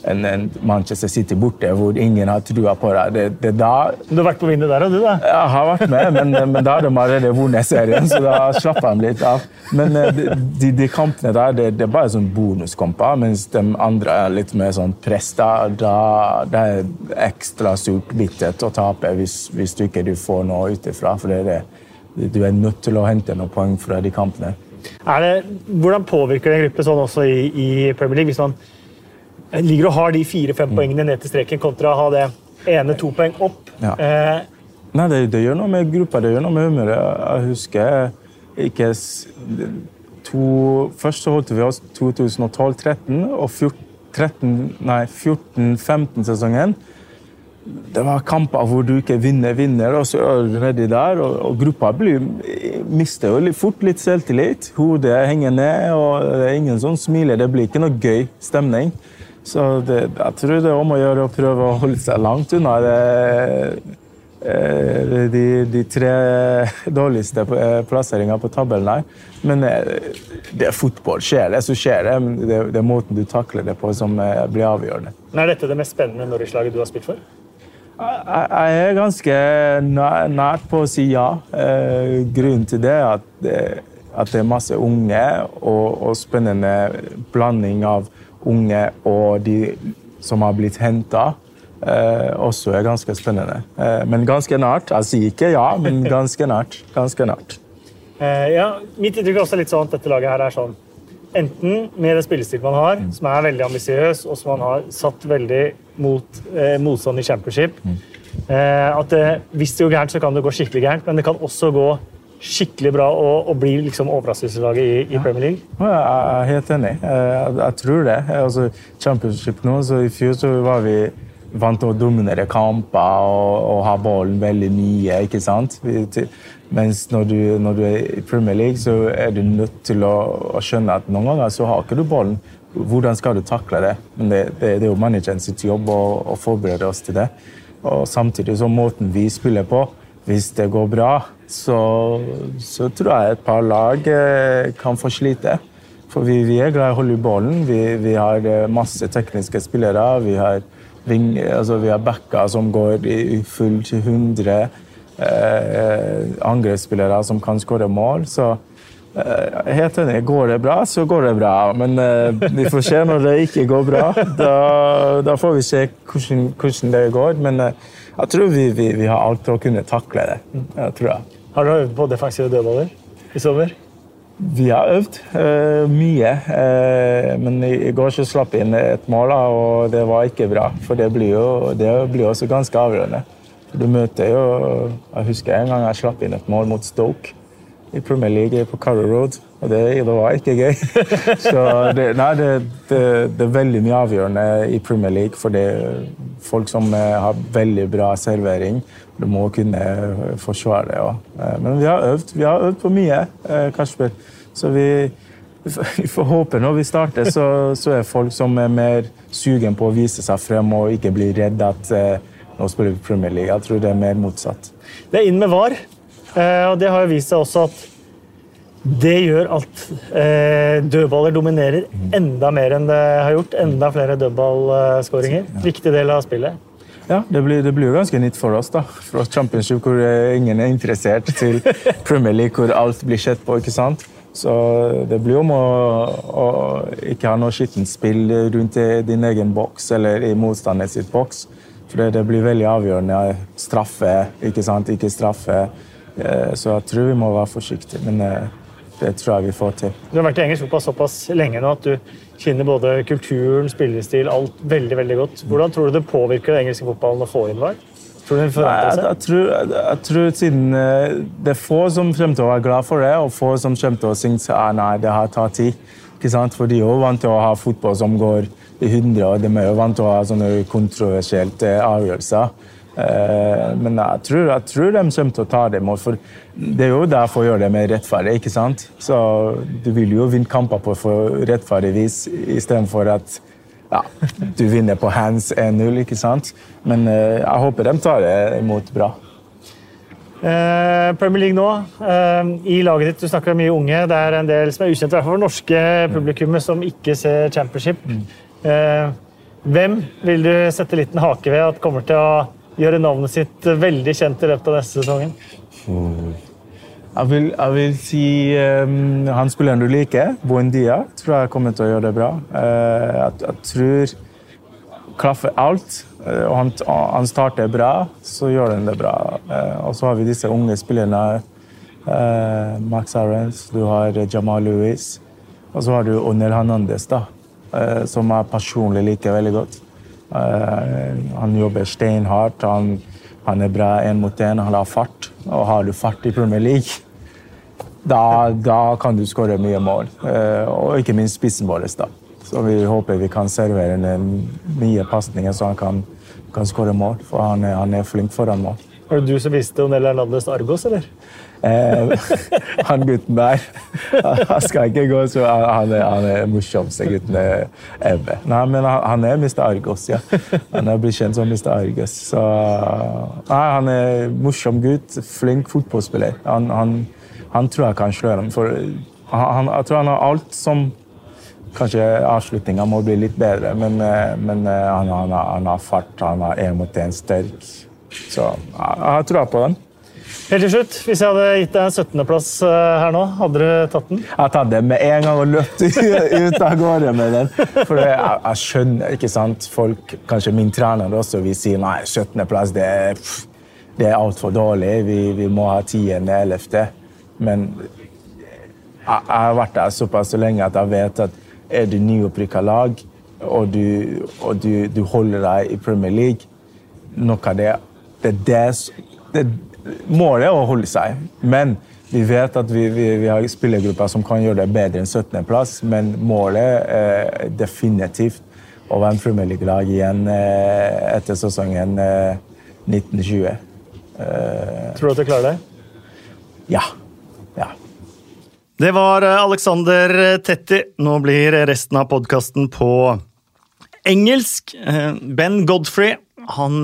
en, en Manchester City borte, hvor ingen har trua på deg. Det, det da, du har vært på vinner der òg, du? da? Jeg har vært med, men, men da har de allerede vunnet serien, så da slapper de litt av. Men eh, de, de kampene der, det, det, er bare sånn bonuskamper, mens de andre er litt mer sånn press. Da, da det er ekstra surt bittert å tape hvis, hvis du ikke får noe utenfra. For det er det. Du er nødt til å hente noen poeng fra de kampene. Det, hvordan påvirker det en gruppe sånn også i, i, Premier League? Hvis man ligger og har de fire-fem mm. poengene ned til streken kontra å ha det ene to poeng opp? Ja. Eh, Nei, det, det, gjør noe med gruppa, det gjør noe med humøret. Jeg husker ikke to, Først så holdt vi oss 2012-13 og 14-15-sesongen. Det var kamper hvor du ikke vinner, vinner, og så er du nedi der. Og, og gruppa blir, mister jo fort litt selvtillit. Hodet henger ned, og det er ingen som smiler. Det blir ikke noe gøy stemning. Så det, jeg tror det er om å gjøre å prøve å holde seg langt unna det, eh, de, de tre dårligste eh, plasseringene på tabellen her. Men eh, det er fotball. Skjer det, så skjer det. Men det, det er måten du takler det på, som blir avgjørende. Er dette det mest spennende Norwich-laget du har spilt for? Jeg er ganske nært på å si ja. Eh, grunnen til det er at, at det er masse unge og, og spennende blanding av unge og de som har blitt henta. Eh, også er ganske spennende. Eh, men ganske nært. Jeg sier ikke ja, men *laughs* ganske nært. Ganske nært. Eh, ja, mitt inntrykk er også litt sånn at dette laget her er sånn Enten med den spillestilen man har, som er veldig ambisiøs, og som man har satt veldig mot eh, motstand i championship eh, At det, hvis det går gærent, så kan det gå skikkelig gærent, men det kan også gå skikkelig bra og, og bli liksom overraskelseslaget i, i Premier League. Ja, Jeg er helt enig. Eh, Jeg, jeg tror det. Altså, championship nå, så I fjor så var vi vant å dominere kamper og, og ha ballen veldig mye. ikke sant? Mens når du, når du er i Premier League, så er du nødt til å, å skjønne at noen ganger så har ikke du ballen. Hvordan skal du takle det? Men det, det, det er jo manageren sitt jobb å, å forberede oss til det. Og samtidig så måten vi spiller på Hvis det går bra, så, så tror jeg et par lag eh, kan få slite. For vi, vi er glad i å holde i ballen. Vi, vi har eh, masse tekniske spillere. Vi har, ving, altså, vi har backer som går i full til 100. Eh, angrepsspillere som kan skåre mål. Så eh, helt enig. Går det bra, så går det bra. Men eh, vi får se når det ikke går bra. Da, da får vi se hvordan, hvordan det går. Men eh, jeg tror vi, vi, vi har alt til å kunne takle det. Jeg tror jeg. Har du øvd på defensive dødballer i sommer? Vi har øvd uh, mye, uh, men i, går så slapp inn et mål, og det var ikke bra. For det blir jo det blir også ganske avgjørende. Du møter jo Jeg husker en gang jeg slapp inn et mål mot Stoke i Premier League på Carrow Road, og det, det var ikke gøy. *laughs* så det, nei, det, det, er veldig mye avgjørende i Premier League, for det folk som eh, har veldig bra servering. Du må kunne eh, forsvare det òg. Men vi har øvd. Vi har øvd på mye, eh, Kasper. Så vi, *laughs* vi får håpe når vi starter, så, så er folk som er mer sugen på å vise seg frem og ikke bli redd at eh, nå spiller vi Premier League. Jeg tror det er mer motsatt. Det er inn med VAR, eh, og det har vist seg også at det gjør at eh, dødballer dominerer enda mer enn det har gjort. Enda flere dødballskåringer. Viktig del av spillet. Ja, det blir, det blir jo ganske nytt for oss. da. Fra championship hvor ingen er interessert, til Premier League hvor alt blir sett på. ikke sant? Så det blir jo om å, å ikke ha noe skittent spill rundt din egen boks eller i motstanders boks. For det, det blir veldig avgjørende. Straffe, ikke sant? Ikke straffe. Eh, Så jeg tror vi må være forsiktige. Men eh, det tror jeg vi får til. Du har vært i engelsk fotball såpass lenge nå at du kjenner både kulturen, spillestil, alt veldig veldig godt. Hvordan tror du det påvirker den engelske fotballen å få inn VAR? Tror du den forandrer seg? jeg, tror, jeg, jeg tror siden eh, det er få som kommer til å være glad for det, og få som kommer til å synes at nei, det har tatt tid. Ikke sant? For de er jo vant til å ha fotball som går i 100, og de er jo vant til å ha sånne kontroversielle avgjørelser. Eh, Men jeg tror, jeg tror de kommer til å ta det imot, for det er jo derfor å gjøre det mer rettferdig. ikke sant? Så Du vil jo vinne kamper på for rettferdig vis istedenfor at ja, du vinner på hands 1-0. ikke sant? Men eh, jeg håper de tar det imot bra. Eh, Premier League nå, eh, i laget ditt, du snakker om mye unge. Det er en del som er ukjente, i hvert fall for norske publikummet, som ikke ser championship. Eh, hvem vil du sette liten hake ved at kommer til å gjøre navnet sitt veldig kjent i løpet av neste sesongen? Jeg vil, jeg vil si um, han spilleren du liker, Buendia, tror jeg kommer til å gjøre det bra. Uh, jeg, jeg tror klaffer alt, Uh, og han, han starter bra, så gjør han det bra. Uh, og så har vi disse unge spillerne. eh, Max Arens, du har Jamal Lewis, og så har du Onel Hernandez, da, eh, som jeg personlig liker veldig godt. Eh, han jobber steinhardt, han, han er bra én mot én, han har fart. Og har du fart i Premier League, da, da kan du skåre mye mål. Eh, og ikke minst spissen vår. da. Så vi håper vi kan servere mye pasninger, så han kan, kan skåre mål. For han er, han er flink foran mål. Var det du som visste Onel Hernandez Argos, eller? Eh, *laughs* han gutten der Han skal ikke gå så Han er, han er morsomste gutten ever. Nei, men han, han er Mr. Argos, ja. Han er blitt kjent som Mr. Argos. Så, nei, han er morsom gutt, flink fotballspiller. Han, han, han tror jeg kan slå ham. For jeg tror han har alt som Kanskje avslutninga må bli litt bedre, men, eh, men eh, han, har fart, han har én mot én sterk. Så jeg har troa på den. Helt til slutt, Hvis jeg hadde gitt deg en 17.-plass her nå, hadde du tatt den? Jeg tatt den med en gang og løpt *laughs* ut av gårde med den. For jeg, jeg skjønner ikke sant, folk, kanskje min trener også, vil si nei, 17.-plass det, det er altfor dårlig. Vi, vi må ha 10.-11. Men jeg, jeg har vært der såpass så lenge at jeg vet at er du nyopprykka lag, og, du, og du, du, holder deg i Premier League Noe av det det, det, det Målet er å holde seg, men vi vet at vi, vi, vi har spillergrupper som kan gjøre det bedre enn 17.-plass, men målet er definitivt å være en Premier igjen eh, etter sesongen 1920. Eh, Tror du at du klarer det? Ja. ja. Det var eh, Alexander Tetti. Nå blir resten av podkasten på engelsk. Ben Godfrey, han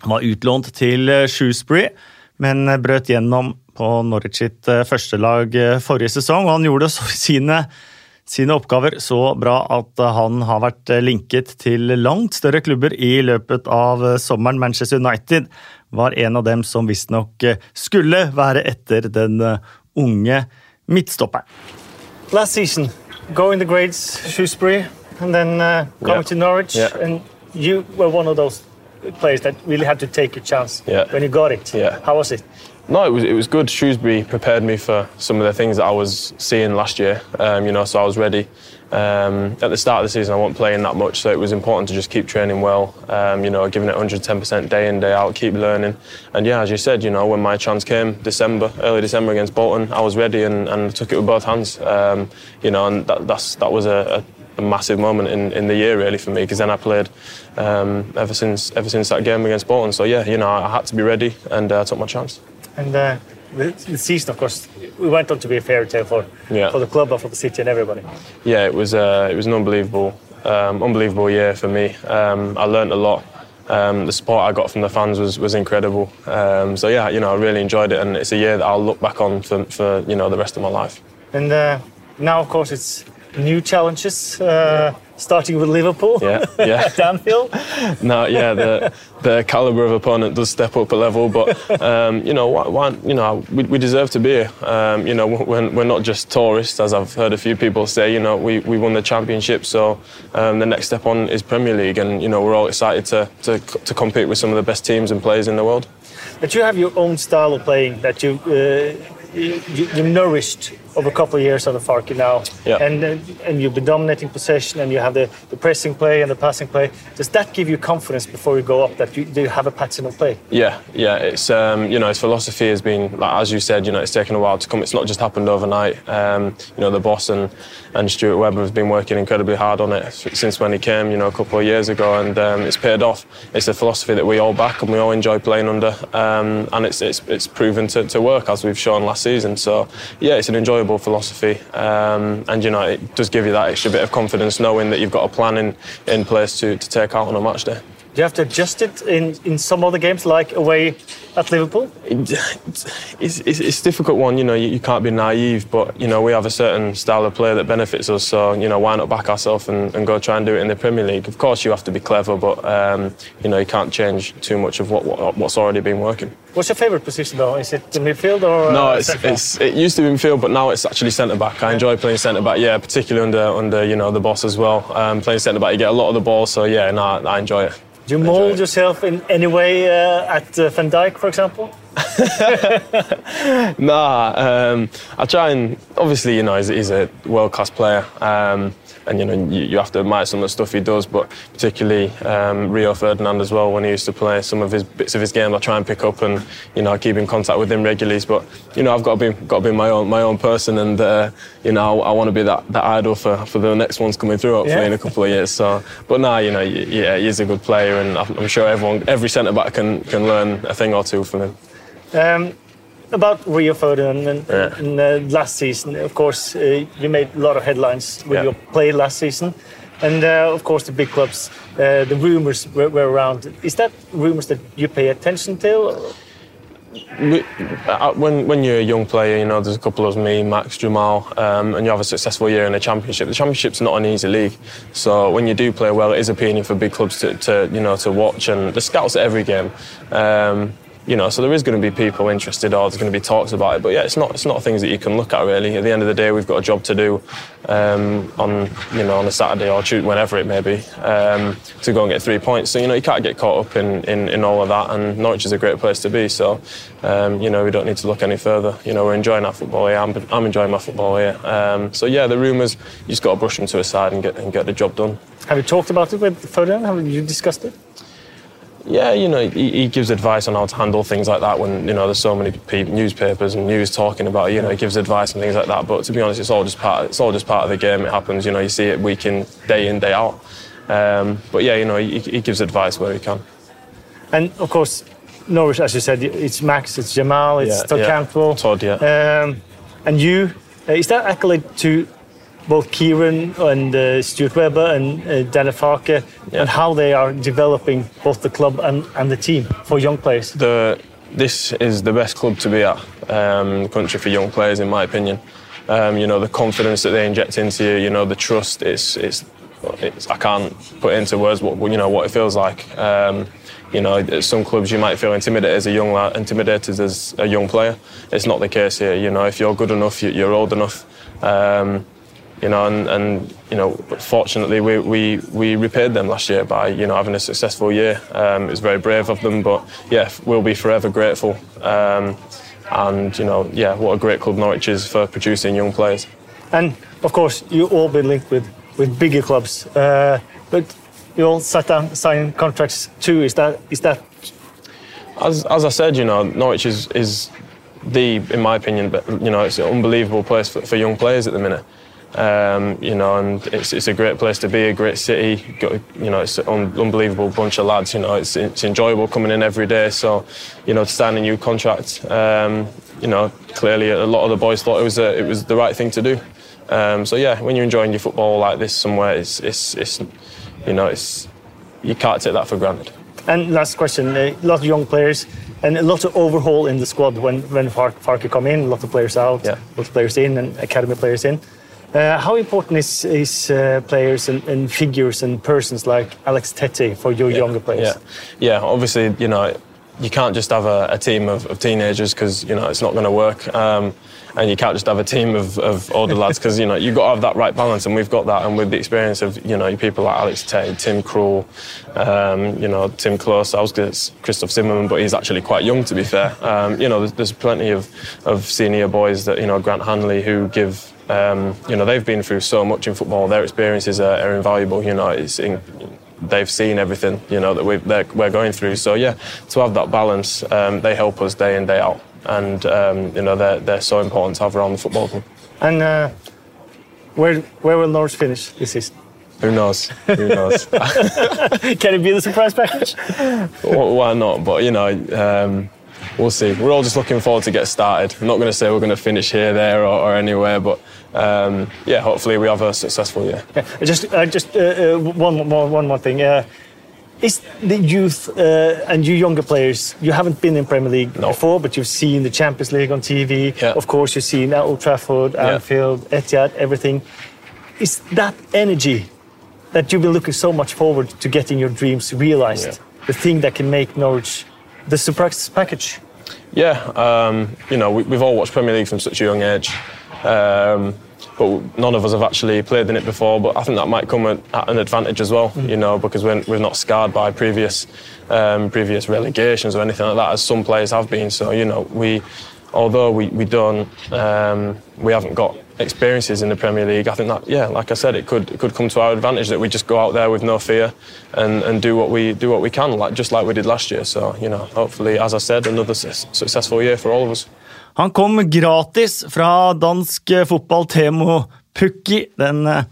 han var utlånt til eh, Shrewsbury, men eh, brøt gjennom på Norwich sitt eh, førstelag forrige sesong. og Han gjorde *laughs* sine, sine oppgaver så bra at han har vært linket til langt større klubber i løpet av sommeren. Manchester United var en av dem som visstnok skulle være etter den unge midtstopperen. Last season, going the grades, Shrewsbury, and then uh, coming yeah. to Norwich, yeah. and you were one of those players that really had to take a chance yeah. when you got it. Yeah. How was it? No, it was it was good. Shrewsbury prepared me for some of the things that I was seeing last year. Um, you know, so I was ready. Um, at the start of the season, I wasn't playing that much, so it was important to just keep training well. Um, you know, giving it 110% day in day out, keep learning. And yeah, as you said, you know, when my chance came, December, early December against Bolton, I was ready and, and took it with both hands. Um, you know, and that, that's that was a, a a massive moment in, in the year really for me because then I played um, ever since ever since that game against Bolton. So yeah, you know I had to be ready and uh, took my chance. And uh, the, the, season, of course, we went on to be a fairy tale for yeah. for the club, for the city, and everybody. Yeah, it was uh, it was an unbelievable um, unbelievable year for me. Um, I learned a lot. Um, the support I got from the fans was, was incredible. Um, so yeah, you know, I really enjoyed it, and it's a year that I'll look back on for, for you know the rest of my life. And uh, now, of course, it's new challenges, uh, starting with Liverpool yeah, yeah. *laughs* at Anfield. No, yeah, the the caliber of opponent does step up a level, but um, you know, why, why, you know, we, we deserve to be here. Um, you know, we're, we're not just tourists, as I've heard a few people say. You know, we, we won the championship, so um, the next step on is Premier League, and you know, we're all excited to, to to compete with some of the best teams and players in the world. But you have your own style of playing that you. Uh, you, you nourished over a couple of years on the Farke now, yeah. and and you've been dominating possession, and you have the, the pressing play and the passing play. Does that give you confidence before you go up that you, you have a pattern of play? Yeah, yeah. It's um, you know, his philosophy has been like as you said, you know, it's taken a while to come. It's not just happened overnight. Um, you know, the boss and and Stuart Webber have been working incredibly hard on it since when he came, you know, a couple of years ago, and um, it's paid off. It's a philosophy that we all back and we all enjoy playing under, um, and it's it's it's proven to, to work as we've shown last season. So yeah, it's an enjoyable philosophy, um, and you know it does give you that extra bit of confidence knowing that you've got a plan in, in place to, to take out on a match day. Do you have to adjust it in, in some other games, like away at Liverpool? It's, it's, it's a difficult one. You know, you, you, can't be naive, but you know we have a certain style of play that benefits us. So you know, why not back ourselves and, and go try and do it in the Premier League? Of course, you have to be clever, but um, you know you can't change too much of what, what what's already been working. What's your favourite position though? Is it the midfield or? No, uh, it's, it's, it used to be midfield, but now it's actually centre back. I enjoy playing centre back. Yeah, particularly under under you know the boss as well. Um, playing centre back, you get a lot of the ball, so yeah, no, I enjoy it. Do you mold yourself in any way uh, at uh, Van Dijk, for example? *laughs* nah, um, I try and obviously, you know, he's, he's a world class player. Um, and you know you, you, have to admire some of the stuff he does, but particularly um, Rio Ferdinand as well when he used to play some of his bits of his game I try and pick up and you know I keep in contact with him regularly. But you know I've got to be got to be my own my own person, and uh, you know I, I want to be that, that idol for, for the next ones coming through hopefully yeah. in a couple of years. So, but now you know yeah he's a good player, and I'm sure everyone every centre back can can learn a thing or two from him. Um, about Rio Ferdinand and, yeah. and uh, last season, of course, uh, you made a lot of headlines with yeah. you played last season. And uh, of course, the big clubs, uh, the rumors were, were, around. Is that rumors that you pay attention to? Uh, when, when you're a young player, you know, there's a couple of me, Max, Jamal, um, and you have a successful year in the championship. The championship's not an easy league, so when you do play well, it is appealing for big clubs to, to you know, to watch. And the scouts at every game. Um, you know, so there is going to be people interested, or there's going to be talks about it. But yeah, it's not it's not things that you can look at really. At the end of the day, we've got a job to do um, on you know on a Saturday or Tuesday, whenever it may be, um, to go and get three points. So you know you can't get caught up in, in, in all of that. And Norwich is a great place to be. So um, you know we don't need to look any further. You know we're enjoying our football here. I'm, I'm enjoying my football here. Um, so yeah, the rumours you just got to brush them to a side and get and get the job done. Have you talked about it with Foden? Have you discussed it? Yeah, you know, he, he, gives advice on how to handle things like that when you know there's so many people, newspapers and news talking about. It, you know, he gives advice and things like that. But to be honest, it's all just part. It's all just part of the game. It happens. You know, you see it week in, day in, day out. Um, but yeah, you know, he, he, gives advice where he can. And of course, Norwich, as you said, it's Max, it's Jamal, it's yeah, Todd yeah. Cantwell, Todd, yeah. Um, and you, uh, is that accolade to both Kieran and uh, Stuart Webber and uh, Danny Farke yeah. and how they are developing both the club and, and the team for young players? The, this is the best club to be at um, the country for young players, in my opinion. Um, you know, the confidence that they inject into you, you know, the trust, it's, it's, it's I can't put into words what, you know, what it feels like. Um, you know, at some clubs you might feel intimidated as a young lad, intimidated as a young player. It's not the case here. You know, if you're good enough, you're old enough. Um, you know, and, and you know, fortunately we, we, we repaid them last year by you know having a successful year. Um, it was very brave of them, but yeah, we'll be forever grateful. Um, and you know, yeah, what a great club Norwich is for producing young players. And of course, you all been linked with with bigger clubs, uh, but you all sat down, signed contracts too. Is that is that? As, as I said, you know, Norwich is is the, in my opinion, but you know, it's an unbelievable place for, for young players at the minute. Um, you know, and it's, it's a great place to be, a great city. Got, you know, it's an un- unbelievable bunch of lads. You know, it's, it's enjoyable coming in every day. So, you know, to sign a new contract, um, you know, clearly a lot of the boys thought it was a, it was the right thing to do. Um, so yeah, when you're enjoying your football like this somewhere, it's, it's, it's you know, it's you can't take that for granted. And last question: a lot of young players and a lot of overhaul in the squad when when Farke come in. A lot of players out, yeah. a lot of players in, and academy players in. Uh, how important is, is uh, players and, and, figures and persons like Alex Tettey for your yeah, younger players? Yeah, yeah. Obviously, you know, you can't just have a, a team of, of teenagers because you know it's not going to work. Um, and you can't just have a team of, of older lads because you know you've got to have that right balance, and we've got that. And with the experience of you know people like Alex Tay, Tim Krul, um, you know Tim Klose, I was Christoph Zimmermann, but he's actually quite young to be fair. Um, you know, there's, there's, plenty of, of senior boys that you know Grant Hanley who give um, you know, they've been through so much in football. Their experiences are, are invaluable. You know, in, they've seen everything. You know that we are going through. So yeah, to have that balance, um, they help us day in day out, and um, you know they're they're so important to have around the football club. And uh, where where will Norwich finish this season? Who knows? Who knows? *laughs* Can it be the surprise package? Why not? But you know. Um, we'll see. We're all just looking forward to get started. I'm not going to say we're going to finish here, there, or, or anywhere, but um, yeah, hopefully we have a successful year. Yeah, just, uh, just uh, uh, one more, one more thing. Uh, is the youth uh, and you younger players? You haven't been in Premier League no. before, but you've seen the Champions League on TV. Yeah. Of course, you've seen Old Trafford, Anfield, yeah. Etihad, everything. Is that energy that you've been looking so much forward to getting your dreams realized? The thing that can make Norwich the surprise package? Yeah, um, you know, we, have all watched Premier League from such a young age. Um, but none of us have actually played in it before. But I think that might come at, an advantage as well, you know, because we're, we're not scarred by previous um, previous relegations or anything like that, as some players have been. So you know, we although we, we don't um, we haven't got experiences in the Premier League, I think that yeah, like I said, it could it could come to our advantage that we just go out there with no fear and, and do what we do what we can, like just like we did last year. So you know, hopefully, as I said, another su- successful year for all of us. Han kom gratis fra dansk fotball Temo Pukki, den eh,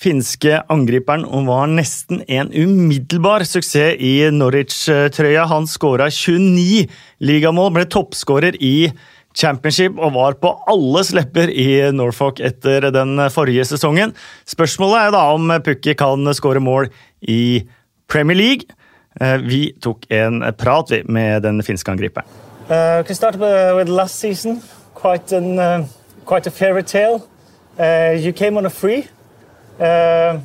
finske angriperen, og var nesten en umiddelbar suksess i Norwich-trøya. Han skåra 29 ligamål, ble toppskårer i Championship og var på alles lepper i Norfolk etter den forrige sesongen. Spørsmålet er da om Pukki kan skåre mål i Premier League. Eh, Vi tok en prat med den finske angriperen. Uh, we can start with, with last season. Quite an uh, quite a fairy tale. Uh, you came on a free, uh,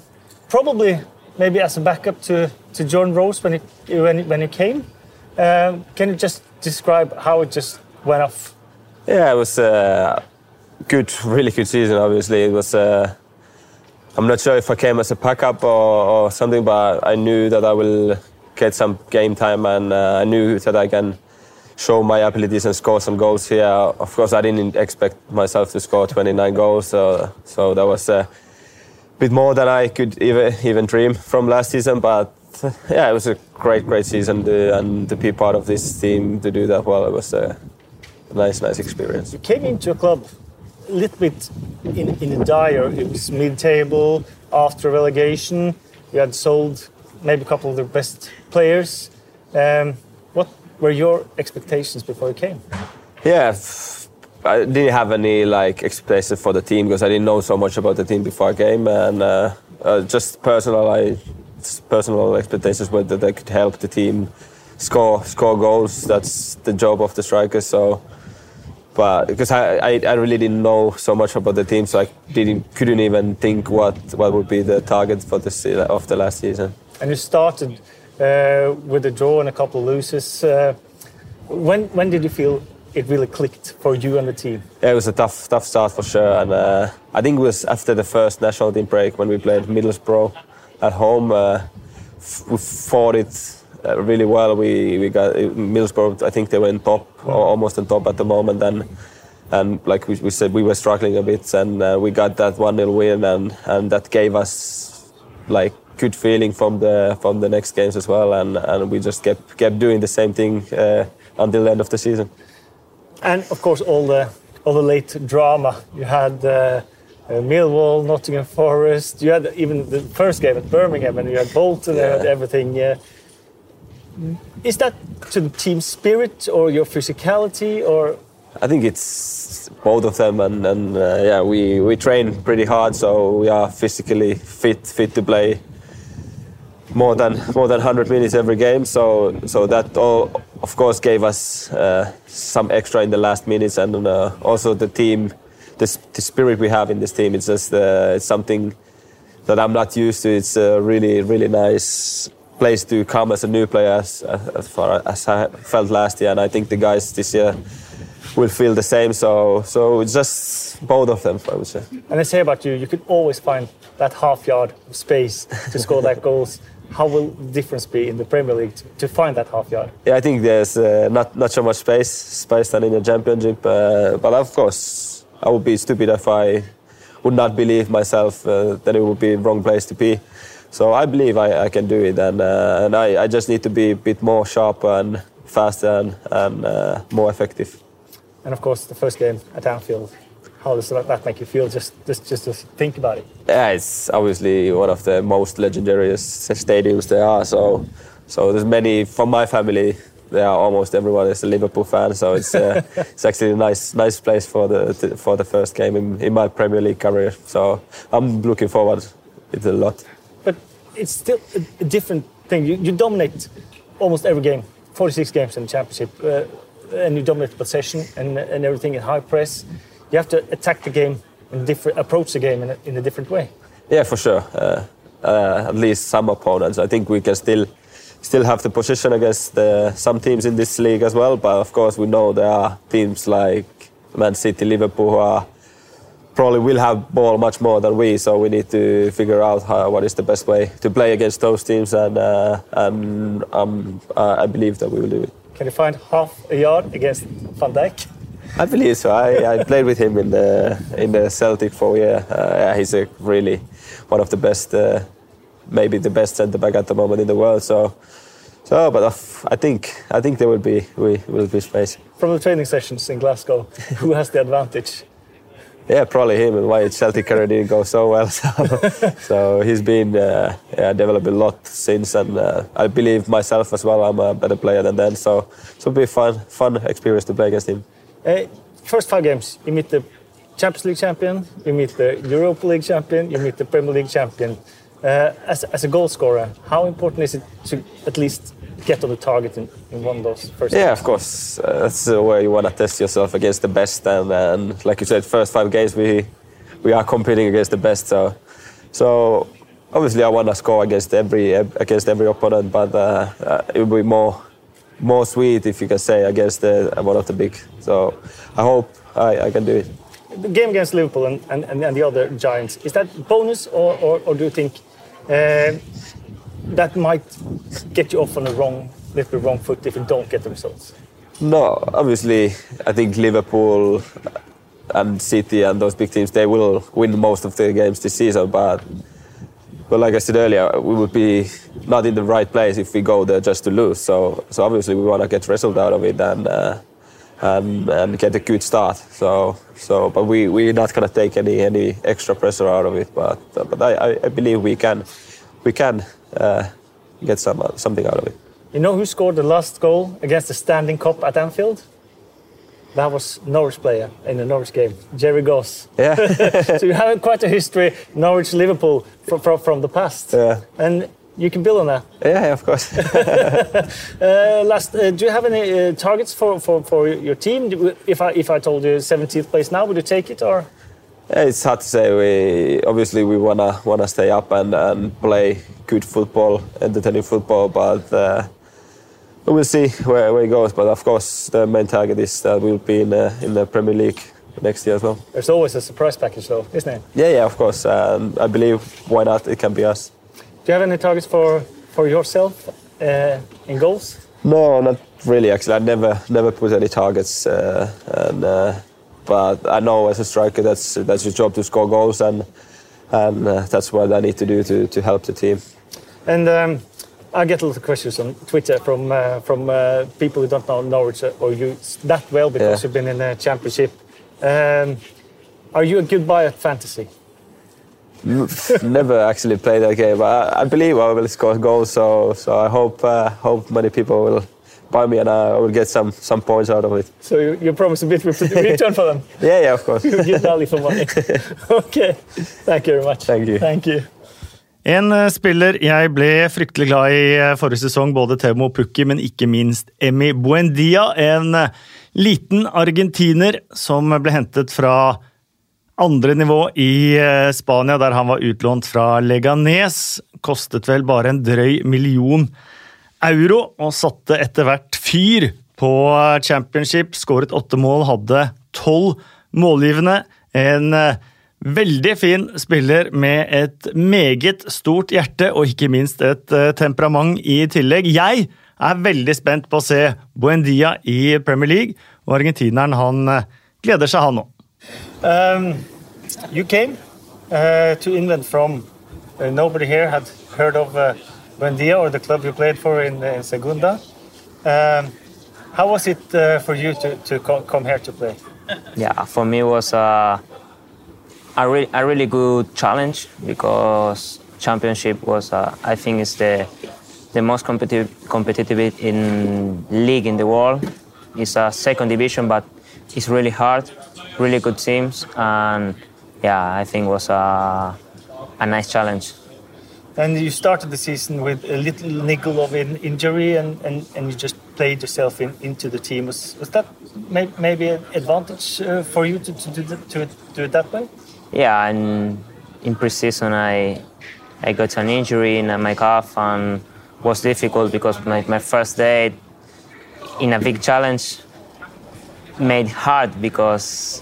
probably maybe as a backup to, to Jordan Rhodes when you when, when came. Um, can you just describe how it just went off? Yeah, it was a good, really good season. Obviously, it was. Uh, I'm not sure if I came as a backup or, or something, but I knew that I will get some game time, and uh, I knew that I can show my abilities and score some goals here. Of course, I didn't expect myself to score 29 goals, so so that was a bit more than I could even even dream from last season. But yeah, it was a great, great season, to, and to be part of this team to do that well, it was a nice, nice experience. You came into a club a little bit in, in a dire. It was mid-table after relegation. You had sold maybe a couple of the best players. Um, were your expectations before you came? Yeah, I didn't have any like expectations for the team because I didn't know so much about the team before I came, and uh, uh, just personal, I personal expectations were that I could help the team score score goals. That's the job of the striker. So, but because I, I, I really didn't know so much about the team, so I didn't couldn't even think what what would be the target for the of the last season. And you started uh, with a draw and a couple of losses. Uh, when when did you feel it really clicked for you and the team? Yeah, it was a tough, tough start for sure, and uh, I think it was after the first national team break when we played Middlesbrough at home. Uh, f- we fought it uh, really well. We we got Middlesbrough. I think they were in top, or almost on top at the moment, and and like we, we said, we were struggling a bit, and uh, we got that one 0 win, and and that gave us like good feeling from the from the next games as well, and and we just kept kept doing the same thing uh, until the end of the season. And of course, all the all the late drama you had. Uh, uh, Millwall, Nottingham Forest. You had even the first game at Birmingham, and you had Bolton Yeah. and everything. Yeah. Is that to the team spirit or your physicality, or I think it's both of them, and, and uh, yeah, we, we train pretty hard, so we are physically fit fit to play more than more than 100 minutes every game. So so that all, of course, gave us uh, some extra in the last minutes, and uh, also the team, the, the spirit we have in this team. It's just uh, it's something that I'm not used to. It's a really really nice place to come as a new player, as, as far as I felt last year, and I think the guys this year will feel the same. So, so it's just both of them, I would say. and I say about you, you could always find that half yard of space to score that *laughs* goals. How will the difference be in the Premier League to, to find that half yard? Yeah, I think there's uh, not not so much space space than in the championship. Uh, but of course, I would be stupid if I would not believe myself uh, that it would be the wrong place to be. So I believe I, I can do it, and uh, and I, I just need to be a bit more sharp and faster and, and uh, more effective. And of course, the first game at Anfield. How does that that make you feel? Just just just to think about it. Yeah, it's obviously one of the most legendary stadiums there are. So, so there's many from my family. They are almost everyone is a Liverpool fan. So it's uh, *laughs* it's actually a nice nice place for the for the first game in, in my Premier League career. So I'm looking forward it a lot. But it's still a, a different thing. You, you dominate almost every game, 46 games in the championship, uh, and you dominate possession and, and everything in high press. You have to attack the game and different, approach the game in a, in a different way. Yeah, for sure. Uh, uh, at least some opponents. I think we can still still have the position against uh, some teams in this league as well. But of course, we know there are teams like Man City, Liverpool who are probably will have ball much more than we. So we need to figure out how, what is the best way to play against those teams, and uh, and um, I believe that we will do it. Can you find half a yard against Van Dijk? I believe so. I, I played with him in the in the Celtic for a year. Uh, yeah, he's a really one of the best, uh, maybe the best centre back at the moment in the world. So, so, but I think I think there will be we will be space. From the training sessions in Glasgow, *laughs* who has the advantage? Yeah, probably him and why Celtic career didn't go so well. *laughs* So, so he's been uh, yeah, developed a lot since, and uh, I believe myself as well. I'm a better player than then. So, so it'll be a fun, fun experience to play against him. Uh, first five games, you meet the Champions League champion, you meet the Europa League champion, you meet the Premier League champion. Uh, as, as a goal scorer, how important is it to at least get on the target in, in one of those first yeah games? of course uh, that's where you want to test yourself against the best and, and like you said first five games we we are competing against the best so so obviously I want to score against every against every opponent but uh, uh, it will be more more sweet if you can say against the, one of the big so I hope I, I can do it the game against Liverpool and, and, and the other giants is that bonus or, or, or do you think uh, that might get you off on the wrong, little bit wrong foot if you don't get the results? No, obviously, I think Liverpool and City and those big teams they will win most of the games this season. But, but like I said earlier, we would be not in the right place if we go there just to lose. So, so obviously, we want to get result out of it and. Uh, and, and get a good start. So, so, but we we're not gonna take any any extra pressure out of it. But but I, I believe we can we can uh, get some uh, something out of it. You know who scored the last goal against the standing Kop at Anfield? That was Norwich player in the Norwich game, Jerry Goss. Yeah. *laughs* so you have quite a history, Norwich Liverpool, from, from, from the past. Yeah. And you can build on that. Yeah, of course. *laughs* uh, last, uh, do you have any uh, targets for, for, for your team? If I if I told you 17th place now, would you take it or? Yeah, it's hard to say. We obviously we wanna wanna stay up and, and play good football, entertaining football, but uh, we'll see where, where it goes. But of course, the main target is that we'll be in uh, in the Premier League next year as well. There's always a surprise package, though, isn't it? Yeah, yeah, of course. Um, I believe why not? It can be us. Do you have any targets for for yourself uh, in goals? No, not really. Actually, I never never put any targets, uh, and uh, but I know as a striker that's that's your job to score goals, and and uh, that's what I need to do to to help the team. And um, I get a lot of questions on Twitter from uh, from uh, people who don't know Norwich or you that well because Yeah. you've been in the championship. Um, are you a good buy at fantasy? *laughs* never actually played that game. I, I believe I will score goals, so so I hope uh, hope many people will buy me and I will get some some points out of it. So you, you promise a bit of return for them? *laughs* Yeah, yeah, of course. *laughs* You give value for money. okay. Thank you very much. Thank you. Thank you. En eh, spiller jeg ble fryktelig glad i eh, forrige sesong, både Temo Pukki, men ikke minst Emi Buendia. En eh, liten argentiner som ble hentet fra andre nivå i Spania, der han var utlånt fra Leganes. Kostet vel bare en drøy million euro, og satte etter hvert fyr på championship. Skåret åtte mål, hadde tolv målgivende. En eh, veldig fin spiller med et meget stort hjerte, og ikke minst et eh, temperament i tillegg. Jeg er veldig spent på å se Buendia i Premier League, og argentineren han eh, gleder seg, han òg. Um, you came uh, to England from uh, nobody here had heard of uh, Buendia or the club you played for in, in Segunda. Um, how was it uh, for you to, to co- come here to play? Yeah, for me it was a a, re- a really good challenge because championship was uh, I think it's the the most competitive competitive in league in the world. It's a second division, but it's really hard, really good teams, and yeah, I think it was a a nice challenge. And you started the season with a little niggle of an injury, and, and, and you just played yourself in, into the team. Was, was that may, maybe an advantage uh, for you to, to, do to do it that way? Yeah, and in preseason I I got an injury in my calf and was difficult because my, my first day in a big challenge made hard because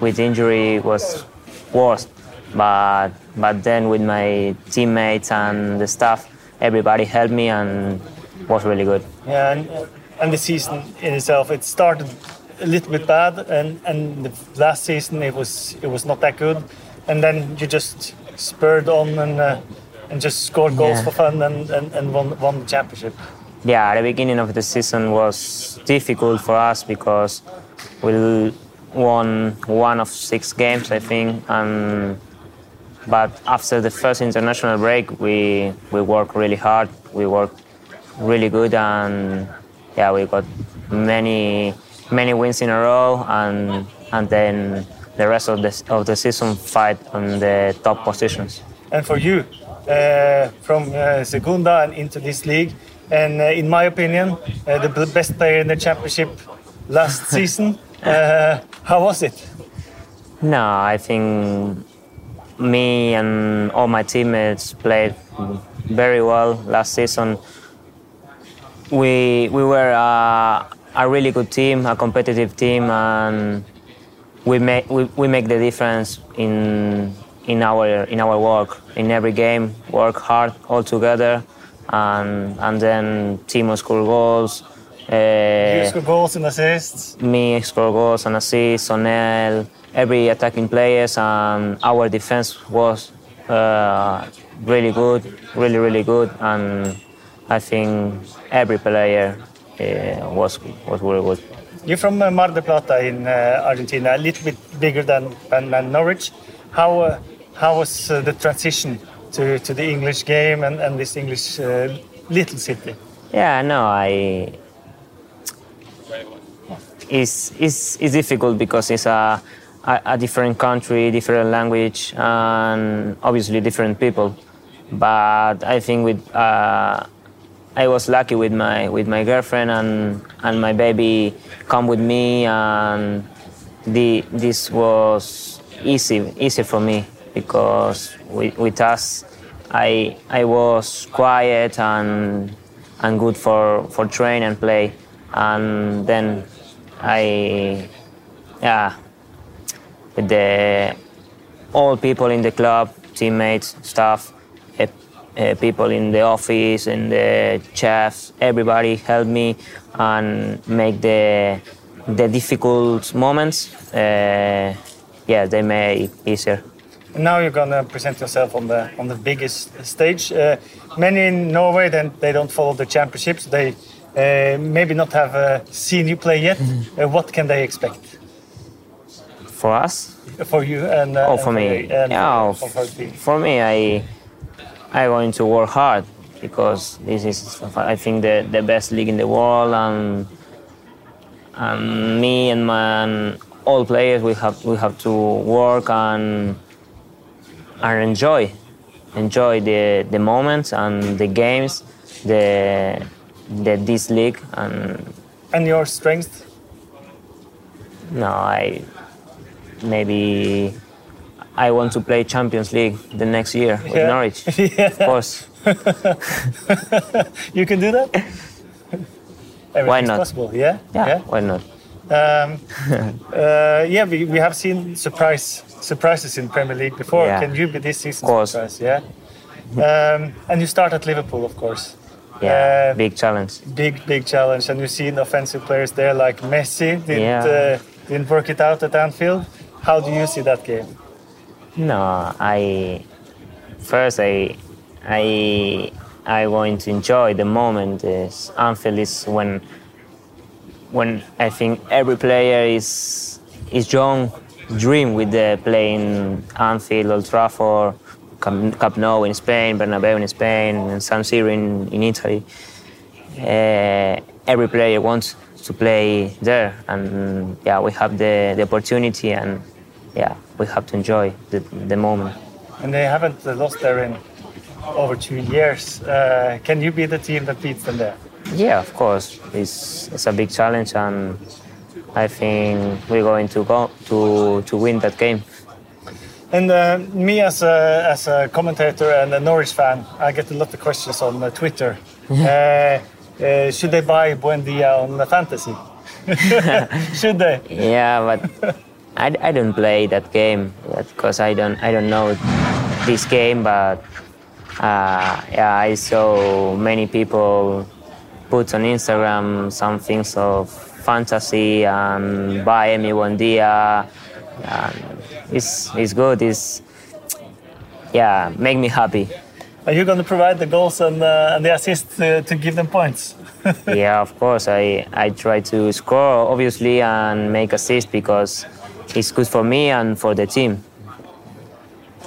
with injury was worse. But but then with my teammates and the staff, everybody helped me and was really good. Yeah, and, and the season in itself, it started a little bit bad, and, and the last season it was it was not that good, and then you just spurred on and uh, and just scored goals Yeah. for fun and, and, and won, won the championship. yeah, the beginning of the season was difficult for us because we won one of six games, I think, and but after the first international break, we we worked really hard. We worked really good, and yeah, we got many many wins in a row, and and then the rest of the of the season fight on the top positions. And for you, uh, from uh, Segunda and into this league, and uh, in my opinion, uh, the best player in the championship last *laughs* season. Uh, how was it? No, I think me and all my teammates played very well last season. We we were a, a really good team, a competitive team, and we make we, we make the difference in in our in our work in every game. Work hard all together, and and then Teemu score goals. You Uh, score goals and assists. me score goals and assists, Sonel, every attacking players, and our defense was uh, really good, really really good, and I think every player uh, was was very good. You're from uh, Mar del Plata in uh, Argentina, a little bit bigger than, than, than Norwich. How, uh, how was uh, the transition to, to the English game and, and this English uh, little city? Yeah, no, I. It's, it's, it's difficult because it's a, a, a different country, different language, and obviously different people. But I think with uh, I was lucky with my with my girlfriend and and my baby come with me, and the this was easy easy for me because with, with us I I was quiet and and good for for train and play, and then I yeah with the all people in the club, teammates, staff, eh, people in the office, and the chefs, everybody helped me and make the the difficult moments. Uh, yeah, they made easier. And now you're gonna present yourself on the on the biggest stage. Uh, many in Norway, then they don't follow the championships. They uh, maybe not have uh, seen you play yet. Uh, what can they expect For us, for you and? Uh, oh, and for me, and yeah, for, for for me, I I going to work hard because this is, I think, the, the best league in the world, and and me and my and all players we have we have to work and and enjoy enjoy the the moments and the games, the the this league, and and your strength. no, I maybe I want to play Champions League the next year with Yeah. Norwich. *laughs* Yeah. Of course. *laughs* you can do that. *laughs* Why not? Possible. Yeah. Yeah, why not? Um, uh, yeah, we, we have seen surprise surprises in Premier League before. Yeah. Can you be this season's Of course. surprise? Yeah. Um, and you start at Liverpool, of course. Yeah, Uh, big challenge. Big, big challenge. And you've seen offensive players there like Messi didn't Yeah. uh, didn't work it out at Anfield. How do you see that game? No, I first I I I going to enjoy the moment. Is Anfield is when when I think every player is is young, dream with the playing Anfield, Old Trafford, Camp Nou in Spain, Bernabeu in Spain, and San Siro in, in Italy. Uh, every player wants to play there, and yeah, we have the, the opportunity, and yeah, we have to enjoy the, the moment. And they haven't uh, lost there in over two years. Uh, can you be the team that beats them there? Yeah, of course, it's it's a big challenge, and I think we're going to go to to win that game. And uh, me as a, as a commentator and a Norwich fan, I get a lot of questions on uh, Twitter. uh, uh, should they buy Buendia on the fantasy? *laughs* *laughs* should they? Yeah, but I, I don't play that game because I don't I don't know this game, but uh, yeah, I saw many people put on Instagram some things of fantasy and buy me one dia. And it's it's good. It's yeah, make me happy. Are you going to provide the goals and, uh, and the assists to, to give them points? *laughs* yeah, of course. I, I try to score, obviously, and make assists because it's good for me and for the team.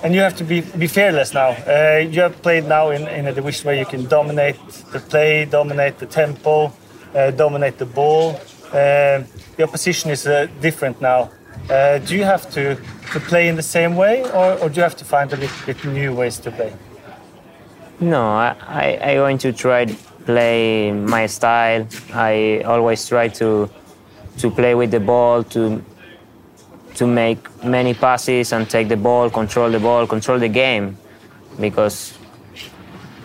And you have to be, be fearless now. Uh, you have played now in, in a division where you can dominate the play, dominate the tempo, uh, dominate the ball. Uh, your position is uh, different now. Uh, do you have to, to play in the same way, or, or do you have to find a little bit new ways to play? No, I, I, I going to try to play my style. I always try to to play with the ball, to to make many passes and take the ball, control the ball, control the game, because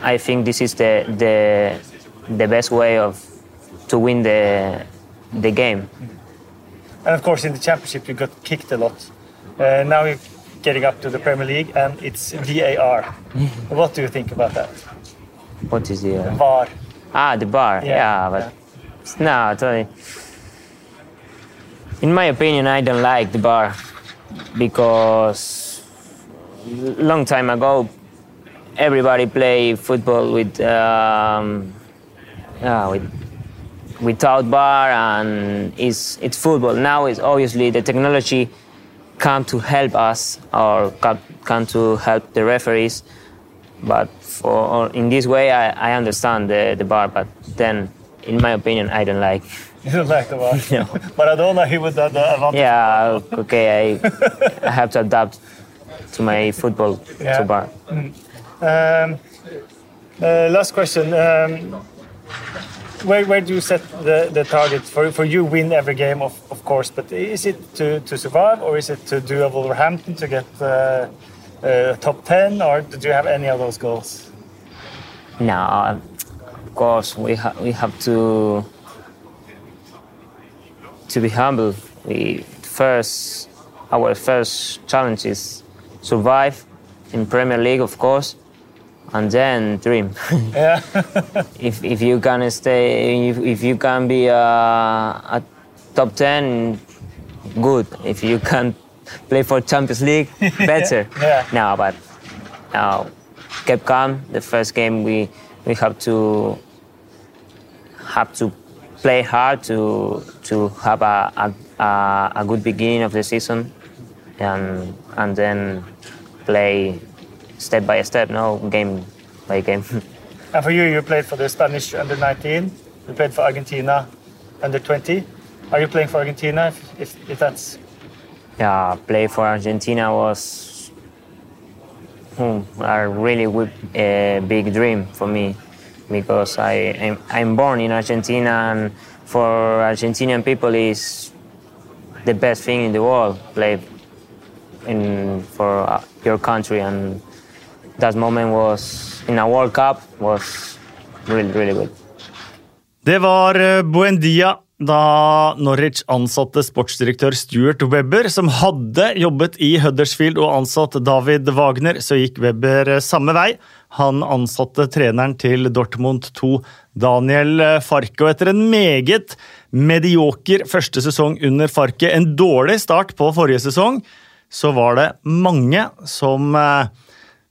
I think this is the the the best way of to win the the game. And of course, in the championship, you got kicked a lot. Uh, now you're getting up to the Premier League, and it's VAR. *laughs* what do you think about that? What is the uh, VAR. Ah, the bar. Yeah, Yeah, but no, totally. In my opinion, I don't like the bar because long time ago, everybody play football with um, yeah, with without bar and it's it's football. Now it's obviously the technology come to help us or come, come to help the referees. But for in this way, I, I understand the, the bar. But then, in my opinion, I don't like. You don't like the VAR. *laughs* No. Maradona, he would have the advantage. Yeah, okay, I, I have to adapt to my football Yeah. to bar. Um, uh, last question. Um, where, where do you set the, the target for, for you? Win every game, of, of course, but is it to, to survive or is it to do a Wolverhampton to get uh, uh, top 10 or do you have any of those goals? No, of course we ha- we have to to be humble. We first our first challenge is survive in Premier League, of course, and then dream. *laughs* Yeah. *laughs* if if you can stay, if, if you can be a, a top ten, good. If you can play for Champions League, *laughs* better. Yeah. No, but now kept calm. The first game we we have to have to play hard to to have a a, a, good beginning of the season, and and then play step by step. No game by game. *laughs* And for you, you played for the Spanish under 19, you played for Argentina under 20. Are you playing for Argentina if, if, if that's yeah, play for Argentina was hmm, a really uh, big dream for me because I am I'm born in Argentina and for Argentinian people is the best thing in the world play in for uh, your country and that moment was in a World Cup was really really good. Det var eh, Buendia da Norwich ansatte sportsdirektør Stuart Webber, som hadde jobbet i Huddersfield og ansatt David Wagner, så gikk Webber eh, samme vei. Han ansatte treneren til Dortmund 2, Daniel Farke. Og etter en meget medioker første sesong under Farke, en dårlig start på forrige sesong, så var det mange som eh,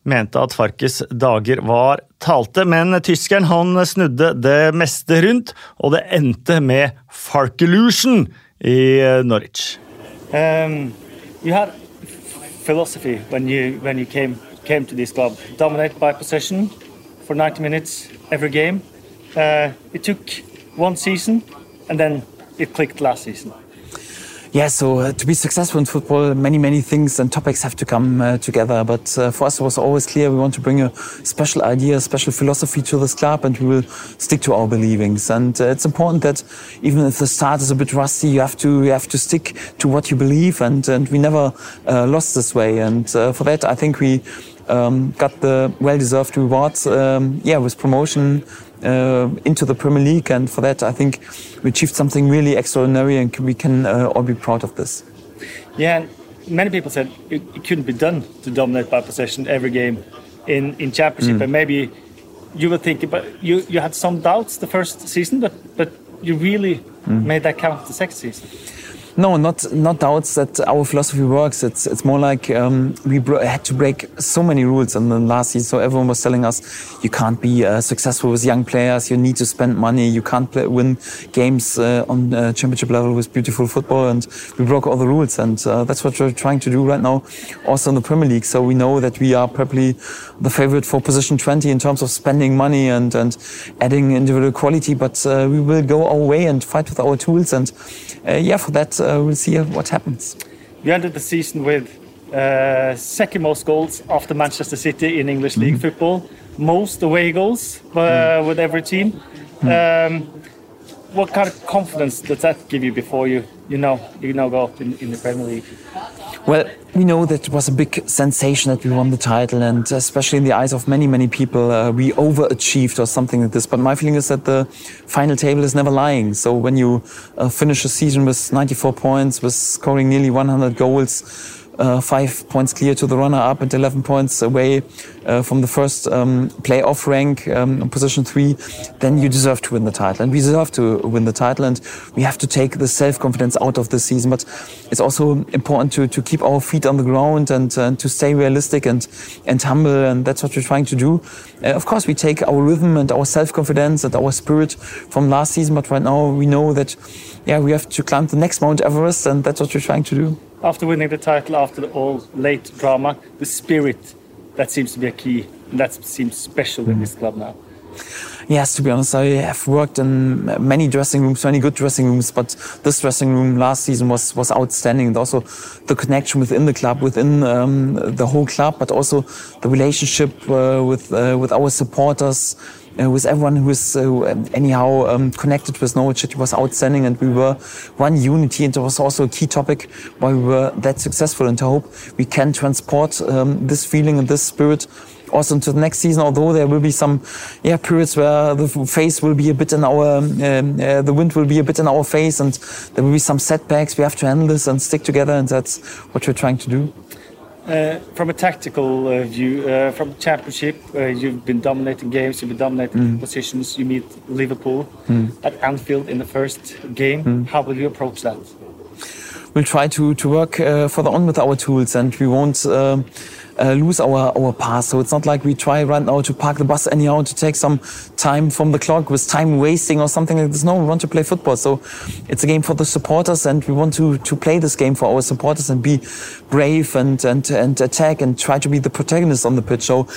mente at Farkes dager var talte, men tyskeren han snudde det meste rundt, og det endte med Farkelusion i eh, Norwich. Um, you had philosophy when you when you came came to this club. Dominate by possession for 90 minutes every game. Uh, it took one season, and then it clicked last season. Yeah, so uh, to be successful in football, many, many things and topics have to come uh, together. But uh, for us, it was always clear we want to bring a special idea, a special philosophy to this club, and we will stick to our believings. And uh, it's important that even if the start is a bit rusty, you have to you have to stick to what you believe. And, and we never uh, lost this way. And uh, for that, I think we um, got the well-deserved rewards. Um, yeah, with promotion uh, into the Premier League, and for that, I think we achieved something really extraordinary, and we can uh, all be proud of this. Yeah, and many people said it, it couldn't be done to dominate by possession every game in in championship, Mm. and maybe you were thinking, but you you had some doubts the first season, but but you really Mm. made that count the second season. No, not not doubts that our philosophy works. It's it's more like um, we had to break so many rules in the last year. So everyone was telling us you can't be uh, successful with young players. You need to spend money. You can't play, win games uh, on uh, championship level with beautiful football. And we broke all the rules, and uh, that's what we're trying to do right now, also in the Premier League. So we know that we are probably the favorite for position 20 in terms of spending money and and adding individual quality. But uh, we will go our way and fight with our tools. And uh, yeah, for that we'll see what happens. You ended the season with uh, second most goals after Manchester City in English League football, most away goals uh, with every team. Um, what kind of confidence does that give you before you you know you now go up in, in the Premier League? Well, we know that it was a big sensation that we won the title, and especially in the eyes of many, many people, uh, we overachieved or something like this. But my feeling is that the final table is never lying. So when you uh, finish a season with 94 points, with scoring nearly 100 goals, uh, five points clear to the runner-up and 11 points away uh, from the first um, playoff rank, um, position three, then you deserve to win the title. And we deserve to win the title, and we have to take the self-confidence out of this season. But it's also important to, to keep our feet on the ground and, uh, to stay realistic and, and humble, and that's what we're trying to do. Uh, of course, we take our rhythm and our self-confidence and our spirit from last season, but right now we know that, yeah, we have to climb the next Mount Everest, and that's what we're trying to do. After winning the title, after the all late drama, the spirit that seems to be a key, and that seems special in this club now. Yes, to be honest, I have worked in many dressing rooms, many good dressing rooms, but this dressing room last season was, was outstanding. And also the connection within the club, within um, the whole club, but also the relationship uh, with, uh, with our supporters, uh, with everyone who is uh, anyhow um, connected with Norwich City was outstanding. And we were one unity, and it was also a key topic why we were that successful. And I hope we can transport um, this feeling and this spirit also into the next season. Although there will be some yeah periods where the face will be a bit in our um, uh, the wind will be a bit in our face, and there will be some setbacks. We have to handle this and stick together, and that's what we're trying to do. Uh, from a tactical uh, view, uh, from Championship, uh, you've been dominating games, you've been dominating positions. You meet Liverpool Mm. at Anfield in the first game. Mm. How will you approach that? we'll try to, to work uh, further on with our tools and we won't um uh, lose our, our path. So it's not like we try right now to park the bus anyhow to take some time from the clock with time wasting or something like this. No, we want to play football. So it's a game for the supporters and we want to, to play this game for our supporters and be brave and, and, and attack and try to be the protagonist on the pitch. So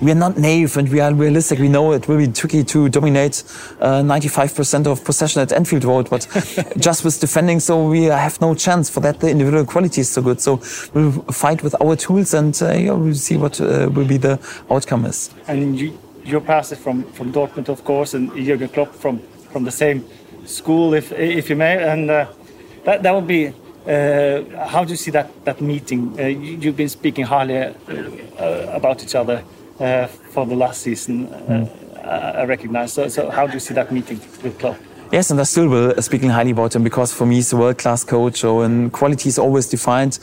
we are not naive and we are realistic. We know it will be tricky to dominate uh, 95% of possession at Anfield Road, but *laughs* just with defending, so we have no chance for that. The individual quality is so good. So we'll fight with our tools and uh, yeah, we'll see what uh, will be the outcome is. And you, your passes from, from Dortmund, of course, and Jurgen Klopp from, from the same school, if if you may. And uh, that that would be. Uh, how do you see that that meeting? Uh, you, you've been speaking highly uh, about each other uh, for the last season. Uh, I recognize. So, so how do you see that meeting with Klopp? Yes, and I still will uh, speaking highly about him because for me he's a world-class coach. So, and quality is always defined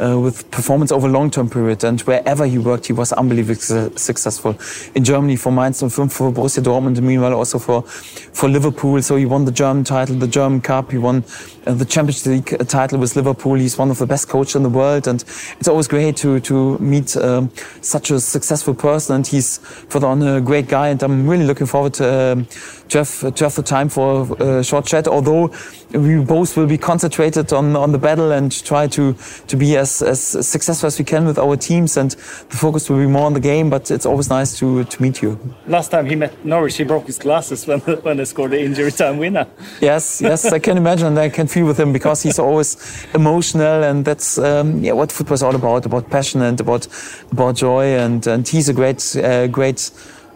uh, with performance over a long-term period. And wherever he worked, he was unbelievably su- successful. In Germany for Mainz 05, for Borussia Dortmund, and meanwhile also for for Liverpool. So he won the German title, the German Cup. He won uh, the Champions League uh, title with Liverpool. He's one of the best coaches in the world, and it's always great to to meet um, such a successful person. And he's further on a great guy, and I'm really looking forward to, um, to, have, to have the time for a short chat. Although we both will be concentrated on on the battle and try to to be as as successful as we can with our teams, and the focus will be more on the game. But it's always nice to to meet you. Last time he met Norwich, he broke his glasses when *laughs* when they scored the injury time winner. Yes, yes, I can imagine and I can feel with him because he's always emotional, and that's um, yeah what football is all about about passion and about about joy, and and he's a great uh, great.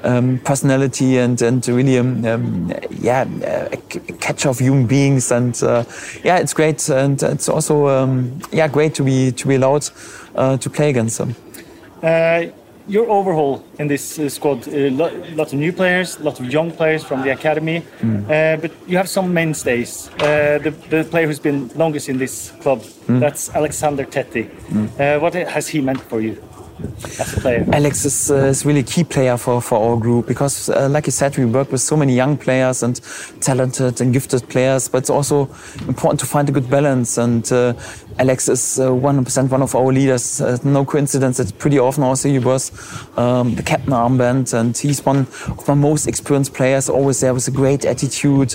Um, personality and and really um, um, yeah a catch of human beings. And uh, yeah it's great. And it's also um, yeah great to be to be allowed uh, to play against them. Uh, your overhaul in this uh, squad, a lot, lot of new players, a lot of young players from the academy, uh, but you have some mainstays. Uh, the, the player who's been longest in this club, that's Alexander Tettey. Uh, what has he meant for you Alex is, uh, is really a key player for, for our group because, uh, like you said, we work with so many young players and talented and gifted players, but it's also important to find a good balance. And uh, Alex is uh, 100% one of our leaders. Uh, no coincidence that pretty often also he was um, the captain armband, and he's one of my most experienced players. Always there with a great attitude,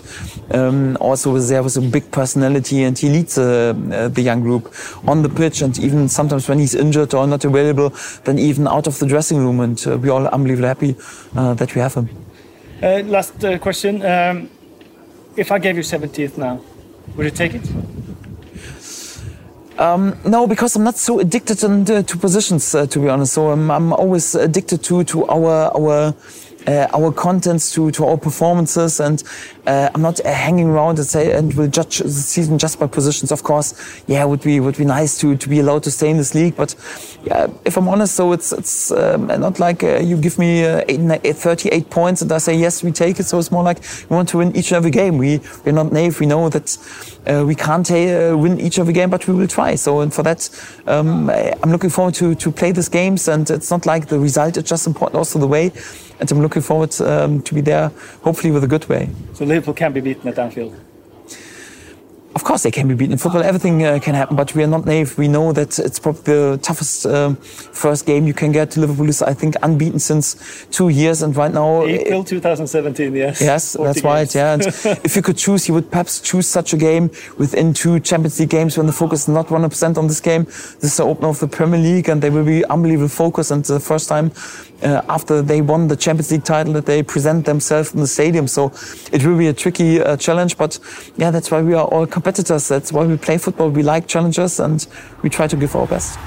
um, also there with a big personality, and he leads uh, uh, the young group on the pitch, and even sometimes when he's injured or not available, then even out of the dressing room. And uh, we're all unbelievably happy uh, that we have him. Uh, last uh, question. Um, if I gave you 70th now, would you take it? Um, no, because I'm not so addicted uh, to positions, uh, to be honest. So I'm, I'm always addicted to to our our. Uh, our contents to, to our performances. And uh, I'm not uh, hanging around and say and will judge the season just by positions. Of course yeah would be would be nice to, to be allowed to stay in this league. But yeah if I'm honest so it's it's um, not like uh, you give me uh, eight, eight, 38 points and I say yes we take it. So it's more like we want to win each and every game. We we're not naive. We know that uh, we can't win each and every game but we will try. So and for that um, I'm looking forward to to play these games. And it's not like the result it's just important also the way and I'm looking forward um, to be there, hopefully with a good way. So Liverpool can be beaten at Anfield. Of course, they can be beaten. In football, everything uh, can happen, but we are not naive. We know that it's probably the toughest um, first game you can get. Liverpool is, I think, unbeaten since two years, and right now. April 2017, yes. *laughs* Yes, 40 that's right. Yeah, and *laughs* if you could choose, you would perhaps choose such a game within two Champions League games when the focus is not 100% on this game. This is the opener of the Premier League, and they will be unbelievable focus. And the first time uh, after they won the Champions League title that they present themselves in the stadium. So it will be a tricky uh, challenge, but yeah, that's why we are all competitors. That's why we play football. We like challenges, and we try to give our best.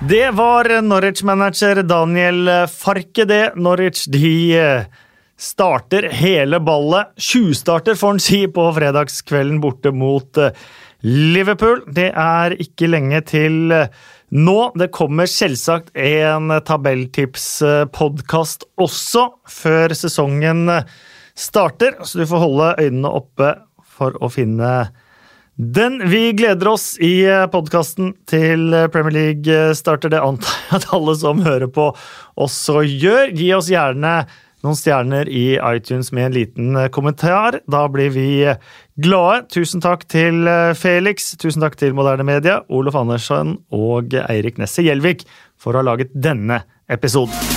Det var Norwich-manager Daniel Farke, det. Norwich de eh, starter hele ballet. Tjuvstarter, får en si, på fredagskvelden borte mot eh, Liverpool. Det er ikke lenge til eh, nå. Det kommer selvsagt en tabelltips-podkast også før sesongen starter, så du får holde øynene oppe for å finne den. Vi gleder oss i podkasten til Premier League starter. Det antar jeg at alle som hører på, også gjør. Gi oss gjerne noen stjerner i iTunes med en liten kommentar. Da blir vi glade. Tusen takk til Felix, tusen takk til Moderne Media, Olof Andersen og Eirik Nesse Gjelvik for å ha laget denne episoden.